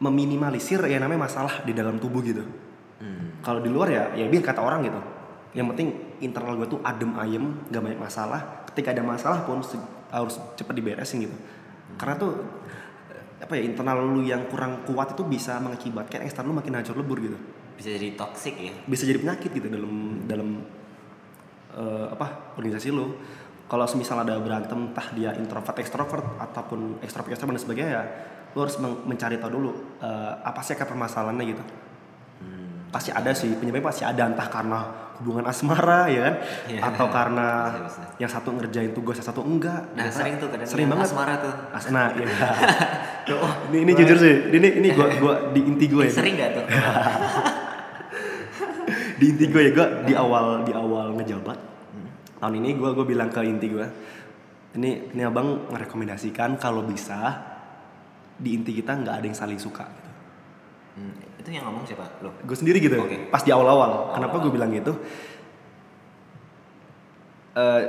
meminimalisir yang namanya masalah di dalam tubuh gitu. Hmm. Kalau di luar ya, ya biar kata orang gitu. Yang penting internal gue tuh adem ayem, gak banyak masalah. Ketika ada masalah pun harus cepat diberesin gitu. Karena tuh apa ya internal lu yang kurang kuat itu bisa mengakibatkan eksternal lu makin hancur lebur gitu. bisa jadi toxic ya Bisa jadi penyakit gitu dalam dalam eh, apa organisasi lu. Kalau semisal ada berantem entah dia introvert ekstrovert ataupun ekstrovert ekstrovert dan sebagainya ya lu harus men- mencari tahu dulu eh, apa sih akar permasalahannya gitu. Pasti ada sih. Penyebabnya pasti ada. Entah karena hubungan asmara ya kan? Iya. atau karena Bisa, bisa. yang satu ngerjain tugas yang satu enggak. Nah Biasa. sering tuh kadang sering banget. asmara tuh. As- nah iya. Ini ini jujur sih. Ini ini gua gua di inti gue ya sering nggak tuh? Di inti gue ya gua di awal di awal ngejabat tahun ini gua gua bilang ke inti gue ini ini abang merekomendasikan kalau bisa di inti kita nggak ada yang saling suka. Hmm, itu yang ngomong siapa? Lo gue sendiri gitu Oke. pas di awal-awal. Kenapa gue bilang gitu? Eh,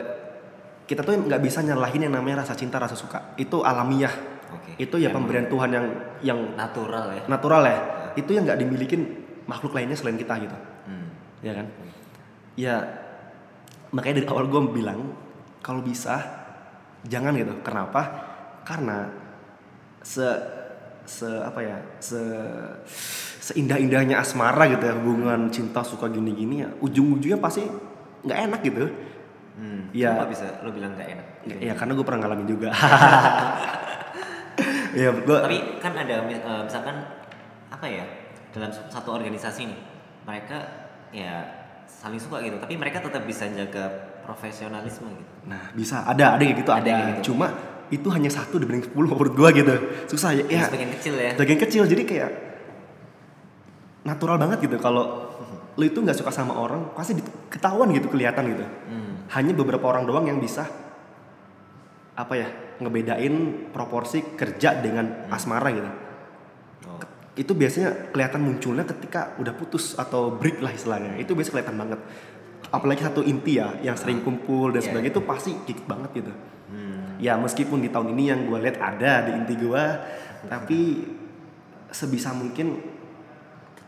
kita tuh nggak bisa nyalahin yang namanya rasa cinta rasa suka. Itu alamiah. Oke. itu ya pemberian Tuhan yang yang natural ya? natural ya. Itu yang nggak dimilikin makhluk lainnya selain kita gitu. Hmm. ya kan? Ya makanya dari awal gue bilang kalau bisa jangan gitu. Kenapa? Karena se se apa ya? Se seindah-indahnya asmara gitu ya hubungan cinta suka gini-gini ya ujung-ujungnya pasti nggak enak gitu. Hmm. Iya. Kenapa bisa lo bilang nggak enak? Ya karena gue pernah ngalamin juga. Ya gue tapi kan ada eh, misalkan apa ya dalam satu organisasi nih mereka ya saling suka gitu tapi mereka tetap bisa jaga profesionalisme gitu. Nah bisa. Ada ada kayak gitu Ada ada, kayak gitu. cuma itu hanya satu dibanding sepuluh menurut gua gitu. Susah ya, ya. sebagian kecil ya. Bagian kecil. Jadi kayak natural banget gitu. Kalau lu itu nggak suka sama orang pasti ketahuan gitu kelihatan gitu. Hmm. hanya beberapa orang doang yang bisa apa ya ngebedain proporsi kerja dengan asmara gitu. Oh. itu biasanya kelihatan munculnya ketika udah putus atau break lah istilahnya. Itu biasa kelihatan banget. Apalagi satu inti ya yang sering kumpul dan Iya. sebagainya itu pasti kick banget gitu. Hmm. ya meskipun di tahun ini yang gue lihat ada di inti gue tapi sebisa mungkin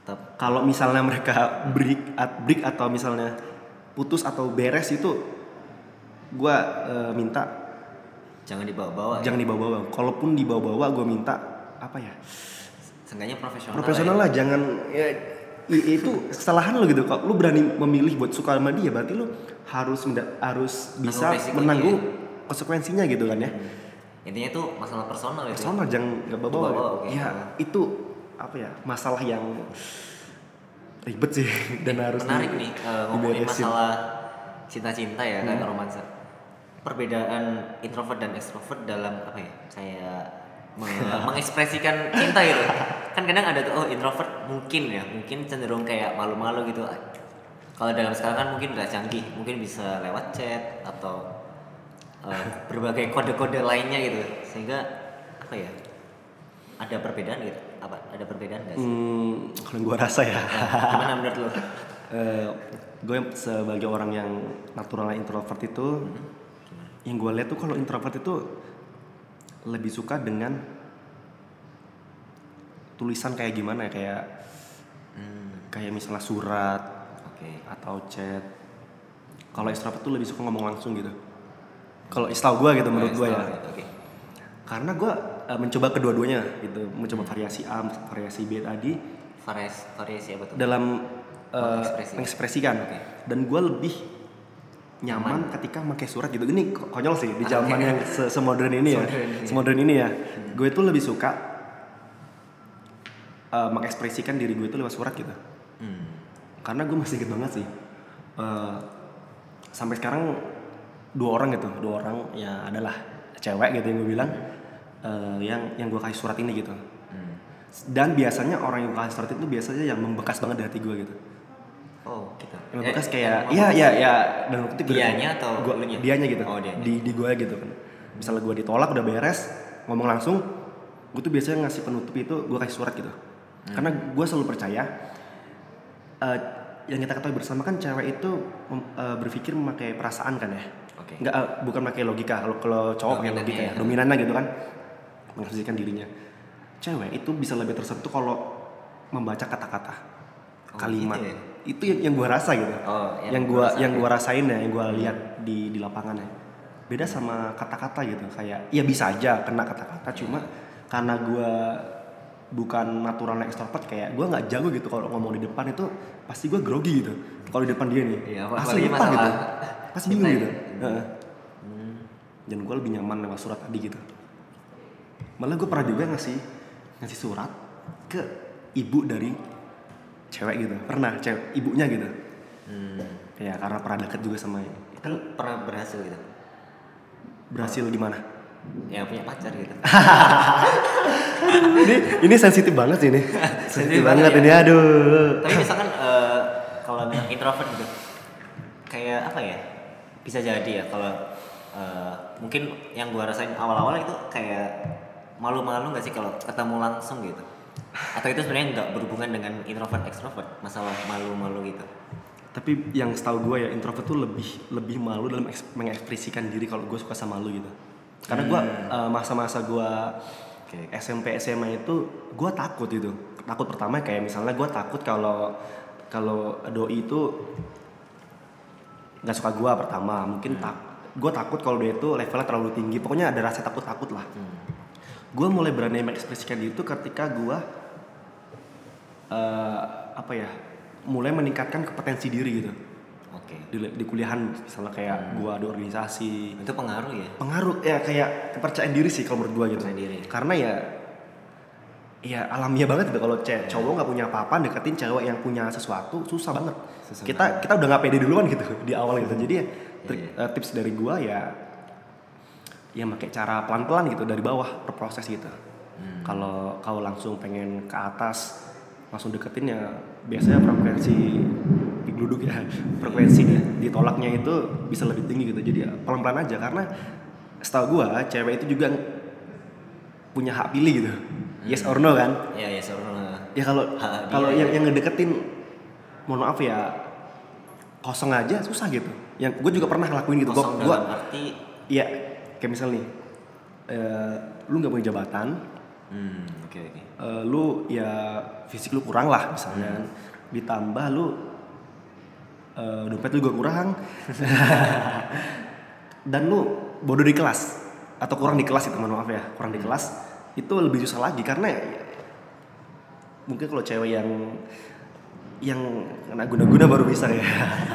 tetap. Kalau misalnya mereka break at break atau misalnya putus atau beres itu gue minta. Jangan dibawa-bawa ya. jangan dibawa-bawa. Kalaupun dibawa-bawa gue minta apa ya? Seenggaknya profesional profesional lah lah jangan ya, itu kesalahan lo gitu. Kalau lu berani memilih buat suka sama dia berarti lu harus harus bisa menanggung konsekuensinya gitu kan ya. Ya. intinya tuh masalah personal itu personal jangan nggak bawa Bawa-bawa, oke. ya itu apa ya masalah yang ribet sih. Dan harus menarik di- nih eh, ngomongin masalah cinta-cinta ya Hmm. romansa. Perbedaan introvert dan extrovert dalam apa ya kayak me- mengekspresikan cinta gitu. Kan kadang ada tuh oh introvert mungkin ya mungkin cenderung kayak malu-malu gitu. Kalau dalam sekarang kan mungkin udah canggih mungkin bisa lewat chat atau eh, berbagai kode-kode lainnya gitu. Sehingga apa ya ada perbedaan gitu ada perbedaan nggak sih? Hmm, kalau gua rasa ya. Nah, gimana menurut lo eh, gue sebagai orang yang natural introvert itu yang gue lihat tuh kalau introvert itu lebih suka dengan tulisan kayak gimana ya? Kayak Hmm, kayak misalnya surat oke. atau chat. Kalau ekstrovert tuh lebih suka ngomong langsung gitu. Kalau istilah gue gitu menurut gue ya. Oke. karena gue mencoba kedua-duanya gitu. Mencoba variasi A variasi B tadi. Variasi variasi apa tuh? dalam uh, Mengekspresi. mengekspresikan. Dan gue lebih nyaman ketika pakai surat gitu. Ini ko- konyol sih di zaman yang se semodern ini ya. Semodern ini. ini ya. Gue tuh lebih suka uh, mengekspresikan diri gue itu lewat surat gitu. Hmm. karena gue masih inget banget sih uh, sampai sekarang dua orang gitu. Dua orang ya adalah cewek gitu yang gue bilang uh, yang yang gue kasih surat ini gitu Hmm. dan biasanya orang yang gue kasih surat itu biasanya yang membekas banget di hati gue gitu Oh, gitu. yang Eh, membekas yang kayak iya iya iya dan waktu itu gue- Dianya atau gua, elunya? dianya gitu Oh, dianya. di di gue gitu kan misalnya gue ditolak udah beres ngomong langsung gue tuh biasanya ngasih penutup itu gue kasih surat gitu Hmm. karena gue selalu percaya eh, yang kita ketahui bersama kan cewek itu eh, berpikir memakai perasaan kan ya Oke. nggak eh, bukan pakai logika kalau kalau cowok pakai logika ya ya. dominannya gitu kan mengekspresikan dirinya. Cewek itu bisa lebih tersentuh kalau membaca kata-kata Oh, kalimat. gitu ya? itu yang, yang gue rasa gitu. Oh, yang, yang lu yang rasain. gua rasain ya yang gua lihat di di lapangan ya beda sama kata-kata gitu kayak ya bisa aja kena kata-kata cuma karena gua bukan natural extrovert kayak gua nggak jago gitu kalau ngomong di depan itu pasti gua grogi gitu. Kalau di depan dia nih Iya, pasti lupa masalah gitu? pasti bingung gitu. ya. Heeh. dan gua lebih nyaman lewat surat tadi gitu malah gua pernah juga ngasih ngasih surat ke ibu dari cewek gitu pernah cewek ibunya gitu Hmm. ya karena pernah deket juga sama Itu pernah berhasil gitu. berhasil di mana Ya punya pacar gitu. ini ini sensitif banget sih ini sensitif banget banget ini aduh Tapi misalkan eh, kalau bilang introvert gitu, kayak apa ya? Bisa jadi ya kalau eh, mungkin yang gua rasain awal-awal itu kayak malu-malu nggak sih kalau ketemu langsung gitu? Atau itu sebenarnya nggak berhubungan dengan introvert extrovert, masalah malu-malu gitu? tapi yang setahu gue ya introvert tuh lebih lebih malu dalam eks- mengekspresikan diri kalau gue suka sama lu gitu. Karena gue eh, masa-masa gue Oke. SMP SMA itu gue takut gitu. Takut pertama kayak misalnya gue takut kalau kalau doi itu nggak suka gue pertama mungkin tak gue takut kalau dia itu levelnya terlalu tinggi. Pokoknya ada rasa takut takut lah gue mulai berani mengekspresikan diri itu ketika gue eh, apa ya mulai meningkatkan kompetensi diri gitu. Oke. di, di kuliahan misalnya kayak gue ada organisasi. Itu pengaruh ya? pengaruh ya kayak kepercayaan diri sih kalau menurut gue gitu. Diri. karena ya ya alamiah banget gitu. Kalau ce- cowok nggak punya apa-apa deketin cewek yang punya sesuatu susah banget. Susah kita kita udah nggak pede duluan gitu di awal gitu. Jadi ya trik- eh, tips dari gue ya ya pakai cara pelan-pelan gitu dari bawah berproses gitu. Kalau kau langsung pengen ke atas langsung deketin ya biasanya frekuensi digeluduk ya frekuensi ditolaknya itu bisa lebih tinggi gitu. Jadi ya pelan-pelan aja karena setahu gua cewek itu juga punya hak pilih gitu. Yes or no kan? Ya ya sebenarnya. ya kalau kalau ya. yang yang ngedeketin mohon maaf ya kosong aja susah gitu. Yang gue juga pernah ngelakuin gitu Kosong gua, gua arti Iya, kayak misal nih, eh, lu nggak punya jabatan, Hmm, oke oke. eh, lu ya fisik lu kurang lah misalnya, kan. ditambah lu eh, dompet lu juga kurang, dan lu bodoh di kelas atau kurang di kelas itu mohon maaf ya, kurang di kelas itu lebih susah lagi karena ya, mungkin kalau cewek yang yang kena guna-guna baru bisa ya,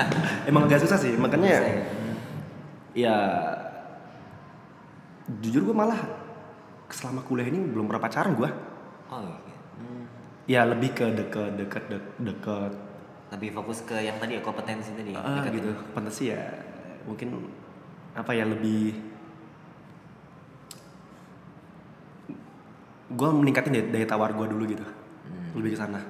emang agak susah sih, makanya Bisa ya. Jujur gue malah selama kuliah ini belum pernah pacaran gue Oh iya. Hmm. ya lebih ke deket deket deket, deket Lebih fokus ke yang tadi ya kompetensi tadi. deketin. gitu sih ya mungkin apa ya lebih gue meningkatin daya, daya tawar gue dulu gitu lebih ke sana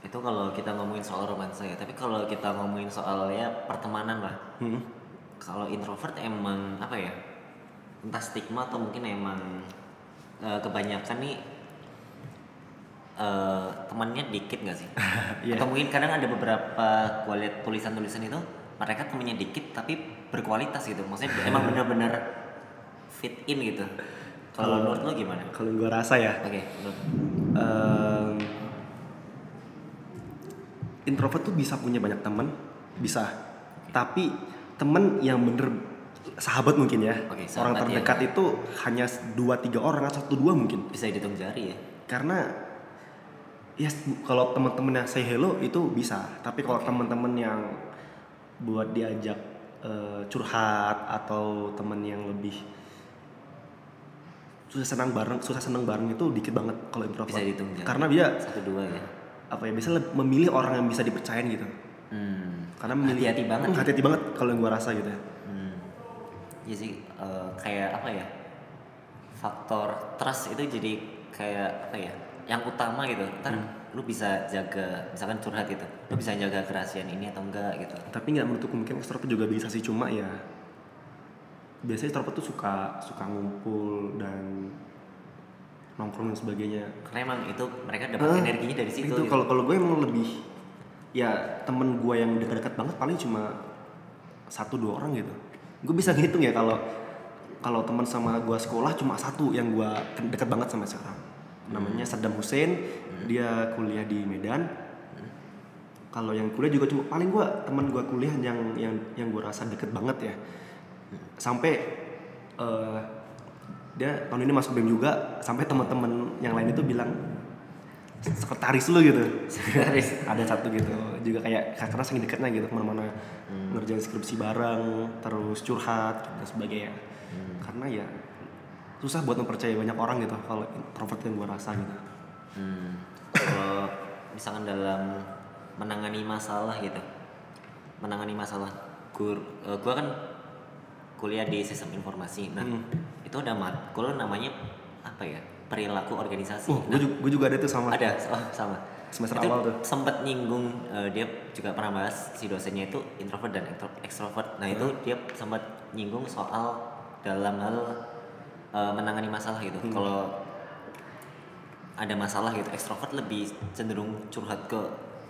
Itu kalau kita ngomongin soal romansa ya. Tapi kalau kita ngomongin soal ya pertemanan lah. Hmm. Kalau introvert emang apa ya? Entah stigma atau mungkin emang eh, kebanyakan nih eh, temannya dikit gak sih? Iya. Atau mungkin kadang ada beberapa kualitas tulisan-tulisan itu mereka temennya dikit tapi berkualitas gitu. Maksudnya emang benar-benar fit in gitu. Kalau menurut lo gimana? kalau gue rasa ya Oke, menurut Ehm, introvert tuh bisa punya banyak teman bisa tapi temen yang bener sahabat mungkin ya. Oke, orang sahabat, terdekat itu hanya dua tiga orang atau satu dua mungkin. Bisa dihitung jari ya. Karena ya kalau teman-teman yang say hello itu bisa. Tapi kalau teman-teman yang buat diajak eh, curhat atau teman yang lebih susah senang bareng susah senang bareng itu dikit banget kalau introvert. Bisa dihitung jari. karena dia satu dua ya. apa ya bisa memilih orang yang bisa dipercayain gitu. Hmm. karena memilih hati-hati banget. Hmm, hati-hati banget kalau yang gua rasa gitu ya Hmm. Iya sih eh, kayak apa ya? Faktor trust itu jadi kayak apa ya? Yang utama gitu. Ntar lu bisa jaga misalkan curhat gitu. Lu bisa jaga kerahasiaan ini atau enggak gitu. tapi nggak menutup kemungkinan extrovert juga bisa sih cuma ya biasanya extrovert tuh suka suka ngumpul dan nongkrong dan sebagainya Karena emang itu mereka dapat Ah, energinya dari situ. itu gitu. kalau kalau gue emang lebih ya temen gue yang dekat-dekat banget paling cuma satu dua orang gitu gue bisa ngitung ya kalau kalau teman sama gue sekolah cuma satu yang gue dekat banget sama sekarang. Namanya Saddam Hussein. Dia kuliah di Medan. Kalau yang kuliah juga cuma paling gue teman gue kuliah yang yang yang gue rasa deket banget ya. Sampai eh, dia tahun ini masuk BEM juga. Sampai teman-teman yang lain itu bilang sekretaris lu gitu Sekretaris. ada satu gitu juga kayak karena saking dekatnya gitu ke mana-mana ngerjain skripsi bareng terus curhat dan sebagainya karena ya susah buat mempercayai banyak orang gitu kalau introvert yang gue rasa gitu Hmm. Kalau misalkan dalam menangani masalah gitu, menangani masalah, gur, eh, gua kan kuliah di sistem informasi. Nah, Hmm. itu ada matkul namanya apa ya? Perilaku organisasi. oh Nah, gue juga ada tuh sama ada, oh, sama. Semester itu awal tuh. sempat nyinggung eh, dia juga pernah bahas si dosennya itu introvert dan extrovert. Nah, itu dia sempat nyinggung soal dalam hal eh, menangani masalah gitu. Kalau ada masalah gitu, ekstrovert lebih cenderung curhat ke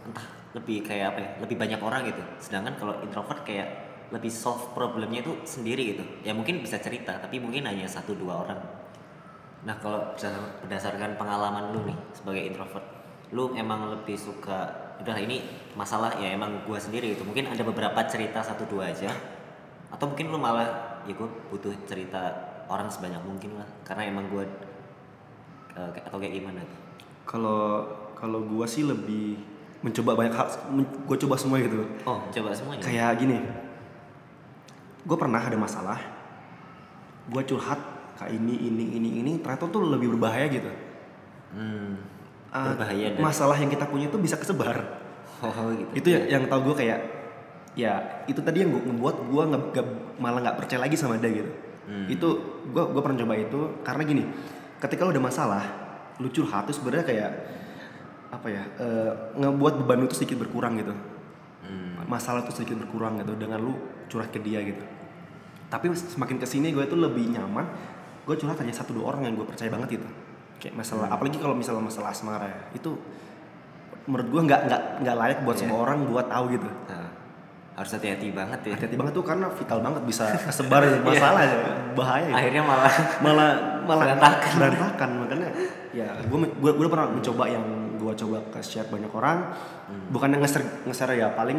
entah lebih kayak apa ya, lebih banyak orang gitu. Sedangkan kalau introvert kayak lebih solve problemnya itu sendiri gitu. Ya mungkin bisa cerita, tapi mungkin hanya satu dua orang. Nah kalau berdasar- berdasarkan pengalaman lu nih sebagai introvert, lu emang lebih suka udah ini masalah ya emang gua sendiri itu mungkin ada beberapa cerita satu dua aja. Atau mungkin lu malah ya gua butuh cerita orang sebanyak mungkin lah karena emang gua eh, atau kayak gimana tuh? Kalau kalau gue sih lebih mencoba banyak hal gue coba semua gitu. Oh coba semuanya kayak gini. Gue pernah ada masalah gue curhat kayak ini ini ini ini ternyata tuh lebih berbahaya gitu. Hmm, Ah, berbahaya dan masalah yang kita punya tuh bisa kesebar. Oh gitu. Itu ya yang tau gue kayak ya itu tadi yang gue ngebuat gue nggak malah nggak percaya lagi sama dia gitu. Hmm. itu gue gue pernah coba itu karena gini ketika lo ada masalah lu curhat tuh sebenarnya kayak apa ya eh, ngebuat beban lu tuh sedikit berkurang gitu. Hmm. masalah tuh sedikit berkurang gitu dengan lu curhat ke dia gitu. Tapi semakin ke sini gue tuh lebih nyaman gue curhat hanya satu dua orang yang gue percaya banget gitu. Kayak masalah apalagi kalau misalnya masalah asmara ya itu menurut gue nggak nggak nggak layak buat Iya. semua orang buat tahu gitu. Nah, harus hati-hati banget ya. Hati-hati banget tuh karena vital banget bisa kesebar masalah ya bahaya ya. akhirnya malah malah malah Berantakan. berantakan makanya ya gue gue gue pernah mencoba yang gue coba ke share banyak orang. Bukan yang nge-share nge-share ya paling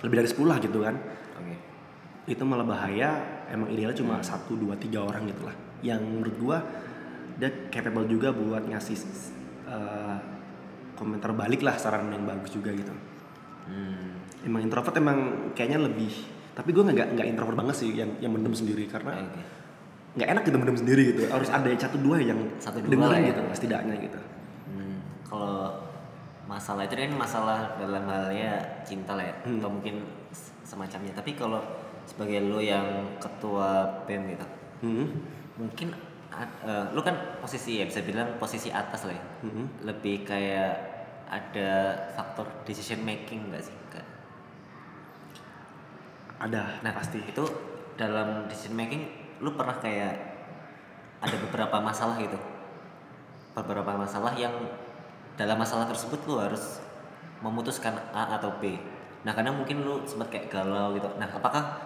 lebih dari 10 lah gitu kan. Oke. Itu malah bahaya emang idealnya cuma satu dua tiga orang gitu lah yang menurut gua dia capable juga buat ngasih eh, komentar balik lah saran yang bagus juga gitu hmm. emang introvert emang kayaknya lebih tapi gue nggak nggak introvert banget sih yang yang mendem sendiri karena nggak enak gitu mendem sendiri gitu harus ada satu dua yang Satu dua dengerin ya. gitu setidaknya gitu Hmm, kalau masalah itu kan masalah dalam halnya cinta lah ya, Hmm. atau mungkin semacamnya. Tapi kalau sebagai lo yang ketua BEM gitu, Hmm. Mungkin eh, lo kan posisi ya bisa bilang posisi atas lah ya, Hmm. lebih kayak ada faktor decision making nggak sih? Kak? ada Nah pasti itu dalam decision making lu pernah kayak ada beberapa masalah gitu beberapa masalah yang dalam masalah tersebut lu harus memutuskan A atau B nah kadang mungkin lu sempat kayak galau gitu nah apakah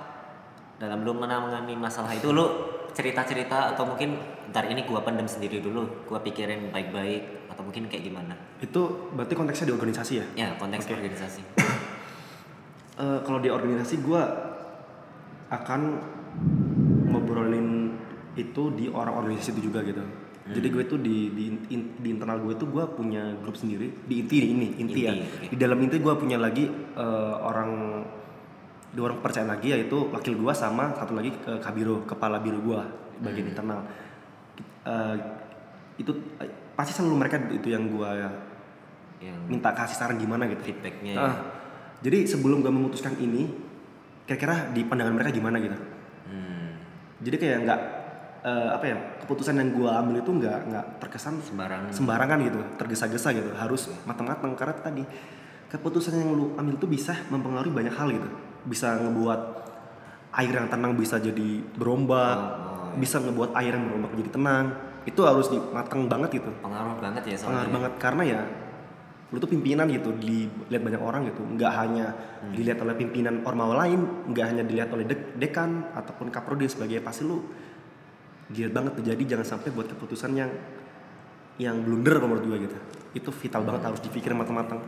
dalam lu menangani masalah itu lu cerita-cerita atau mungkin ntar ini gua pendem sendiri dulu gua pikirin baik-baik atau mungkin kayak gimana itu berarti konteksnya di organisasi ya ya konteks Oke. organisasi Eh, kalau di organisasi gue akan ngobrolin itu di orang organisasi itu juga gitu. Jadi gue tuh di di, in- di internal gue tuh gue punya grup sendiri di inti ini inti, ya. Inti, oke. Di dalam inti gue punya lagi eh, orang dua orang kepercayaan lagi yaitu wakil gue sama satu lagi ke kabiro kepala biro gue bagian internal. Eh, itu eh, pasti selalu mereka itu yang gue yang minta kasih saran gimana gitu. feedbacknya ya. jadi sebelum gue memutuskan ini, kira-kira di pandangan mereka gimana gitu. Hmm, Jadi kayak nggak eh, apa ya keputusan yang gue ambil itu nggak nggak terkesan sembarangan sembarangan gitu, tergesa-gesa gitu, harus matang-matang karena tadi keputusan yang lu ambil itu bisa mempengaruhi banyak hal gitu, bisa ngebuat air yang tenang bisa jadi berombak, Oh, oh, bisa ngebuat air yang berombak jadi tenang, itu harus dimatang banget gitu. Pengaruh banget ya soalnya. pengaruh banget karena ya lu tuh pimpinan gitu dilihat banyak orang gitu. Nggak hanya dilihat oleh pimpinan ormawa lain nggak hanya dilihat oleh dek- dekan ataupun kaprodi sebagai pasti lu dilihat banget tuh. Jadi jangan sampai buat keputusan yang yang blunder menurut gue gitu. Itu vital banget harus dipikirin matang-matang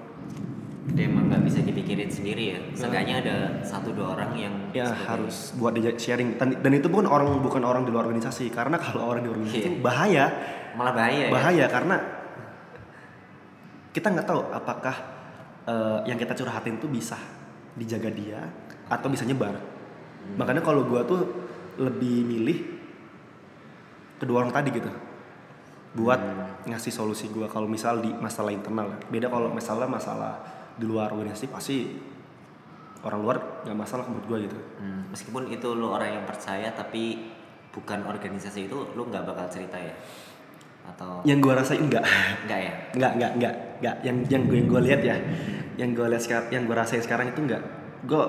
Jadi emang nggak bisa dipikirin sendiri ya. Seenggaknya ada satu dua orang yang ya harus buat di sharing. Dan, itu bukan orang bukan orang di luar organisasi. Karena kalau orang di organisasi Iya. itu bahaya. Malah bahaya ya. Bahaya karena kita nggak tahu apakah eh, yang kita curhatin tuh bisa dijaga dia atau bisa nyebar. Makanya kalau gua tuh lebih milih kedua orang tadi gitu. Buat ngasih solusi gua kalau misal di masalah internal. Beda kalau masalah masalah di luar organisasi pasti orang luar nggak masalah menurut gua gitu Hmm, meskipun itu lu orang yang percaya tapi bukan organisasi itu lu nggak bakal cerita ya atau yang gua rasain enggak enggak ya Enggak, enggak, enggak, enggak. Yang yang gue yang gue lihat ya, yang gue lihat sekarang, yang gue rasain sekarang itu enggak. Gue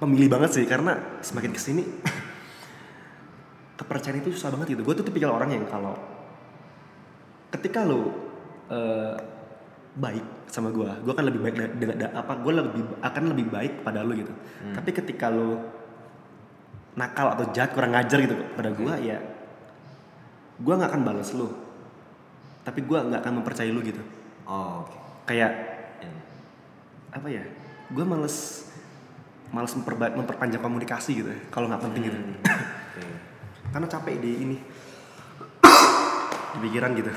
pemilih banget sih karena semakin ke sini kepercayaan itu susah banget gitu. Gue tuh tipikal orang yang kalau ketika lo eh, baik sama gue, gue akan lebih baik dengan da- apa? Gue lebih akan lebih baik pada lo gitu. Tapi ketika lo nakal atau jahat kurang ngajar gitu pada gue ya, gue nggak akan balas lo. Tapi gue nggak akan mempercayai lo gitu. oh oke Kayak Ya. apa ya? Gue males males memperba- memperpanjang komunikasi gitu. ya, Kalau nggak penting gitu. Oke. Karena capek di ini di pikiran gitu.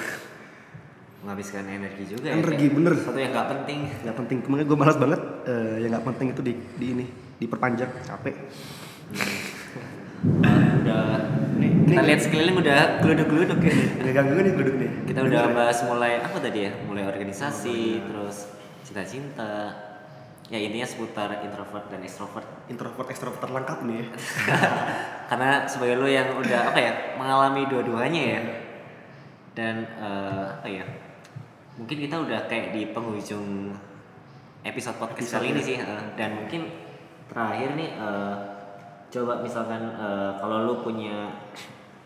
Menghabiskan energi juga Energi, ya bener. satu yang nggak penting Nggak penting. Kemarin gue malas banget. eh, yang nggak penting itu di di ini diperpanjang. Capek. udah Nih, kita nih. lihat sekeliling udah geluduk-geluduk ya Nggak ganggu nih duduk nih. kita udah bahas mulai apa tadi ya mulai organisasi terus cinta-cinta ya intinya seputar introvert dan extrovert introvert ekstrovert terlengkap nih. ya. karena sebagai lo yang udah apa ya mengalami dua-duanya ya dan eh, apa ya mungkin kita udah kayak di penghujung episode podcast kali ini sih eh, dan mungkin terakhir nih eh, coba misalkan eh, kalau lu punya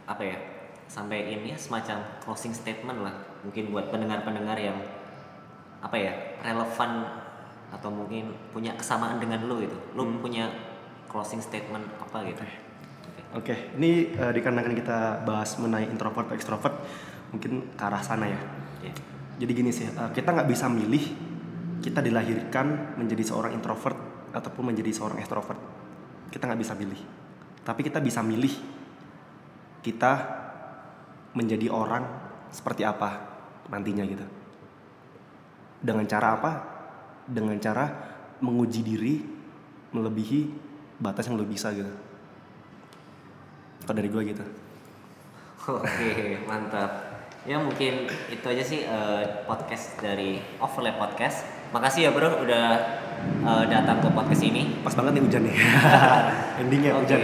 apa ya sampai ini semacam closing statement lah mungkin buat pendengar-pendengar yang apa ya relevan atau mungkin punya kesamaan dengan lu gitu lu punya closing statement apa gitu Oke. Oke, ini eh, dikarenakan kita bahas mengenai introvert atau extrovert, mungkin ke arah sana ya. Ya. Jadi gini sih, eh, kita nggak bisa milih kita dilahirkan menjadi seorang introvert ataupun menjadi seorang extrovert. Kita nggak bisa milih. Tapi kita bisa milih kita menjadi orang seperti apa nantinya gitu. Dengan cara apa? Dengan cara menguji diri melebihi batas yang lo bisa gitu. Kalau dari gue gitu. Oke, mantap. Ya mungkin itu aja sih eh, podcast dari Overlap Podcast. Makasih ya bro udah eh, datang ke podcast ini. Pas banget nih hujan nih. Endingnya Oke, hujan.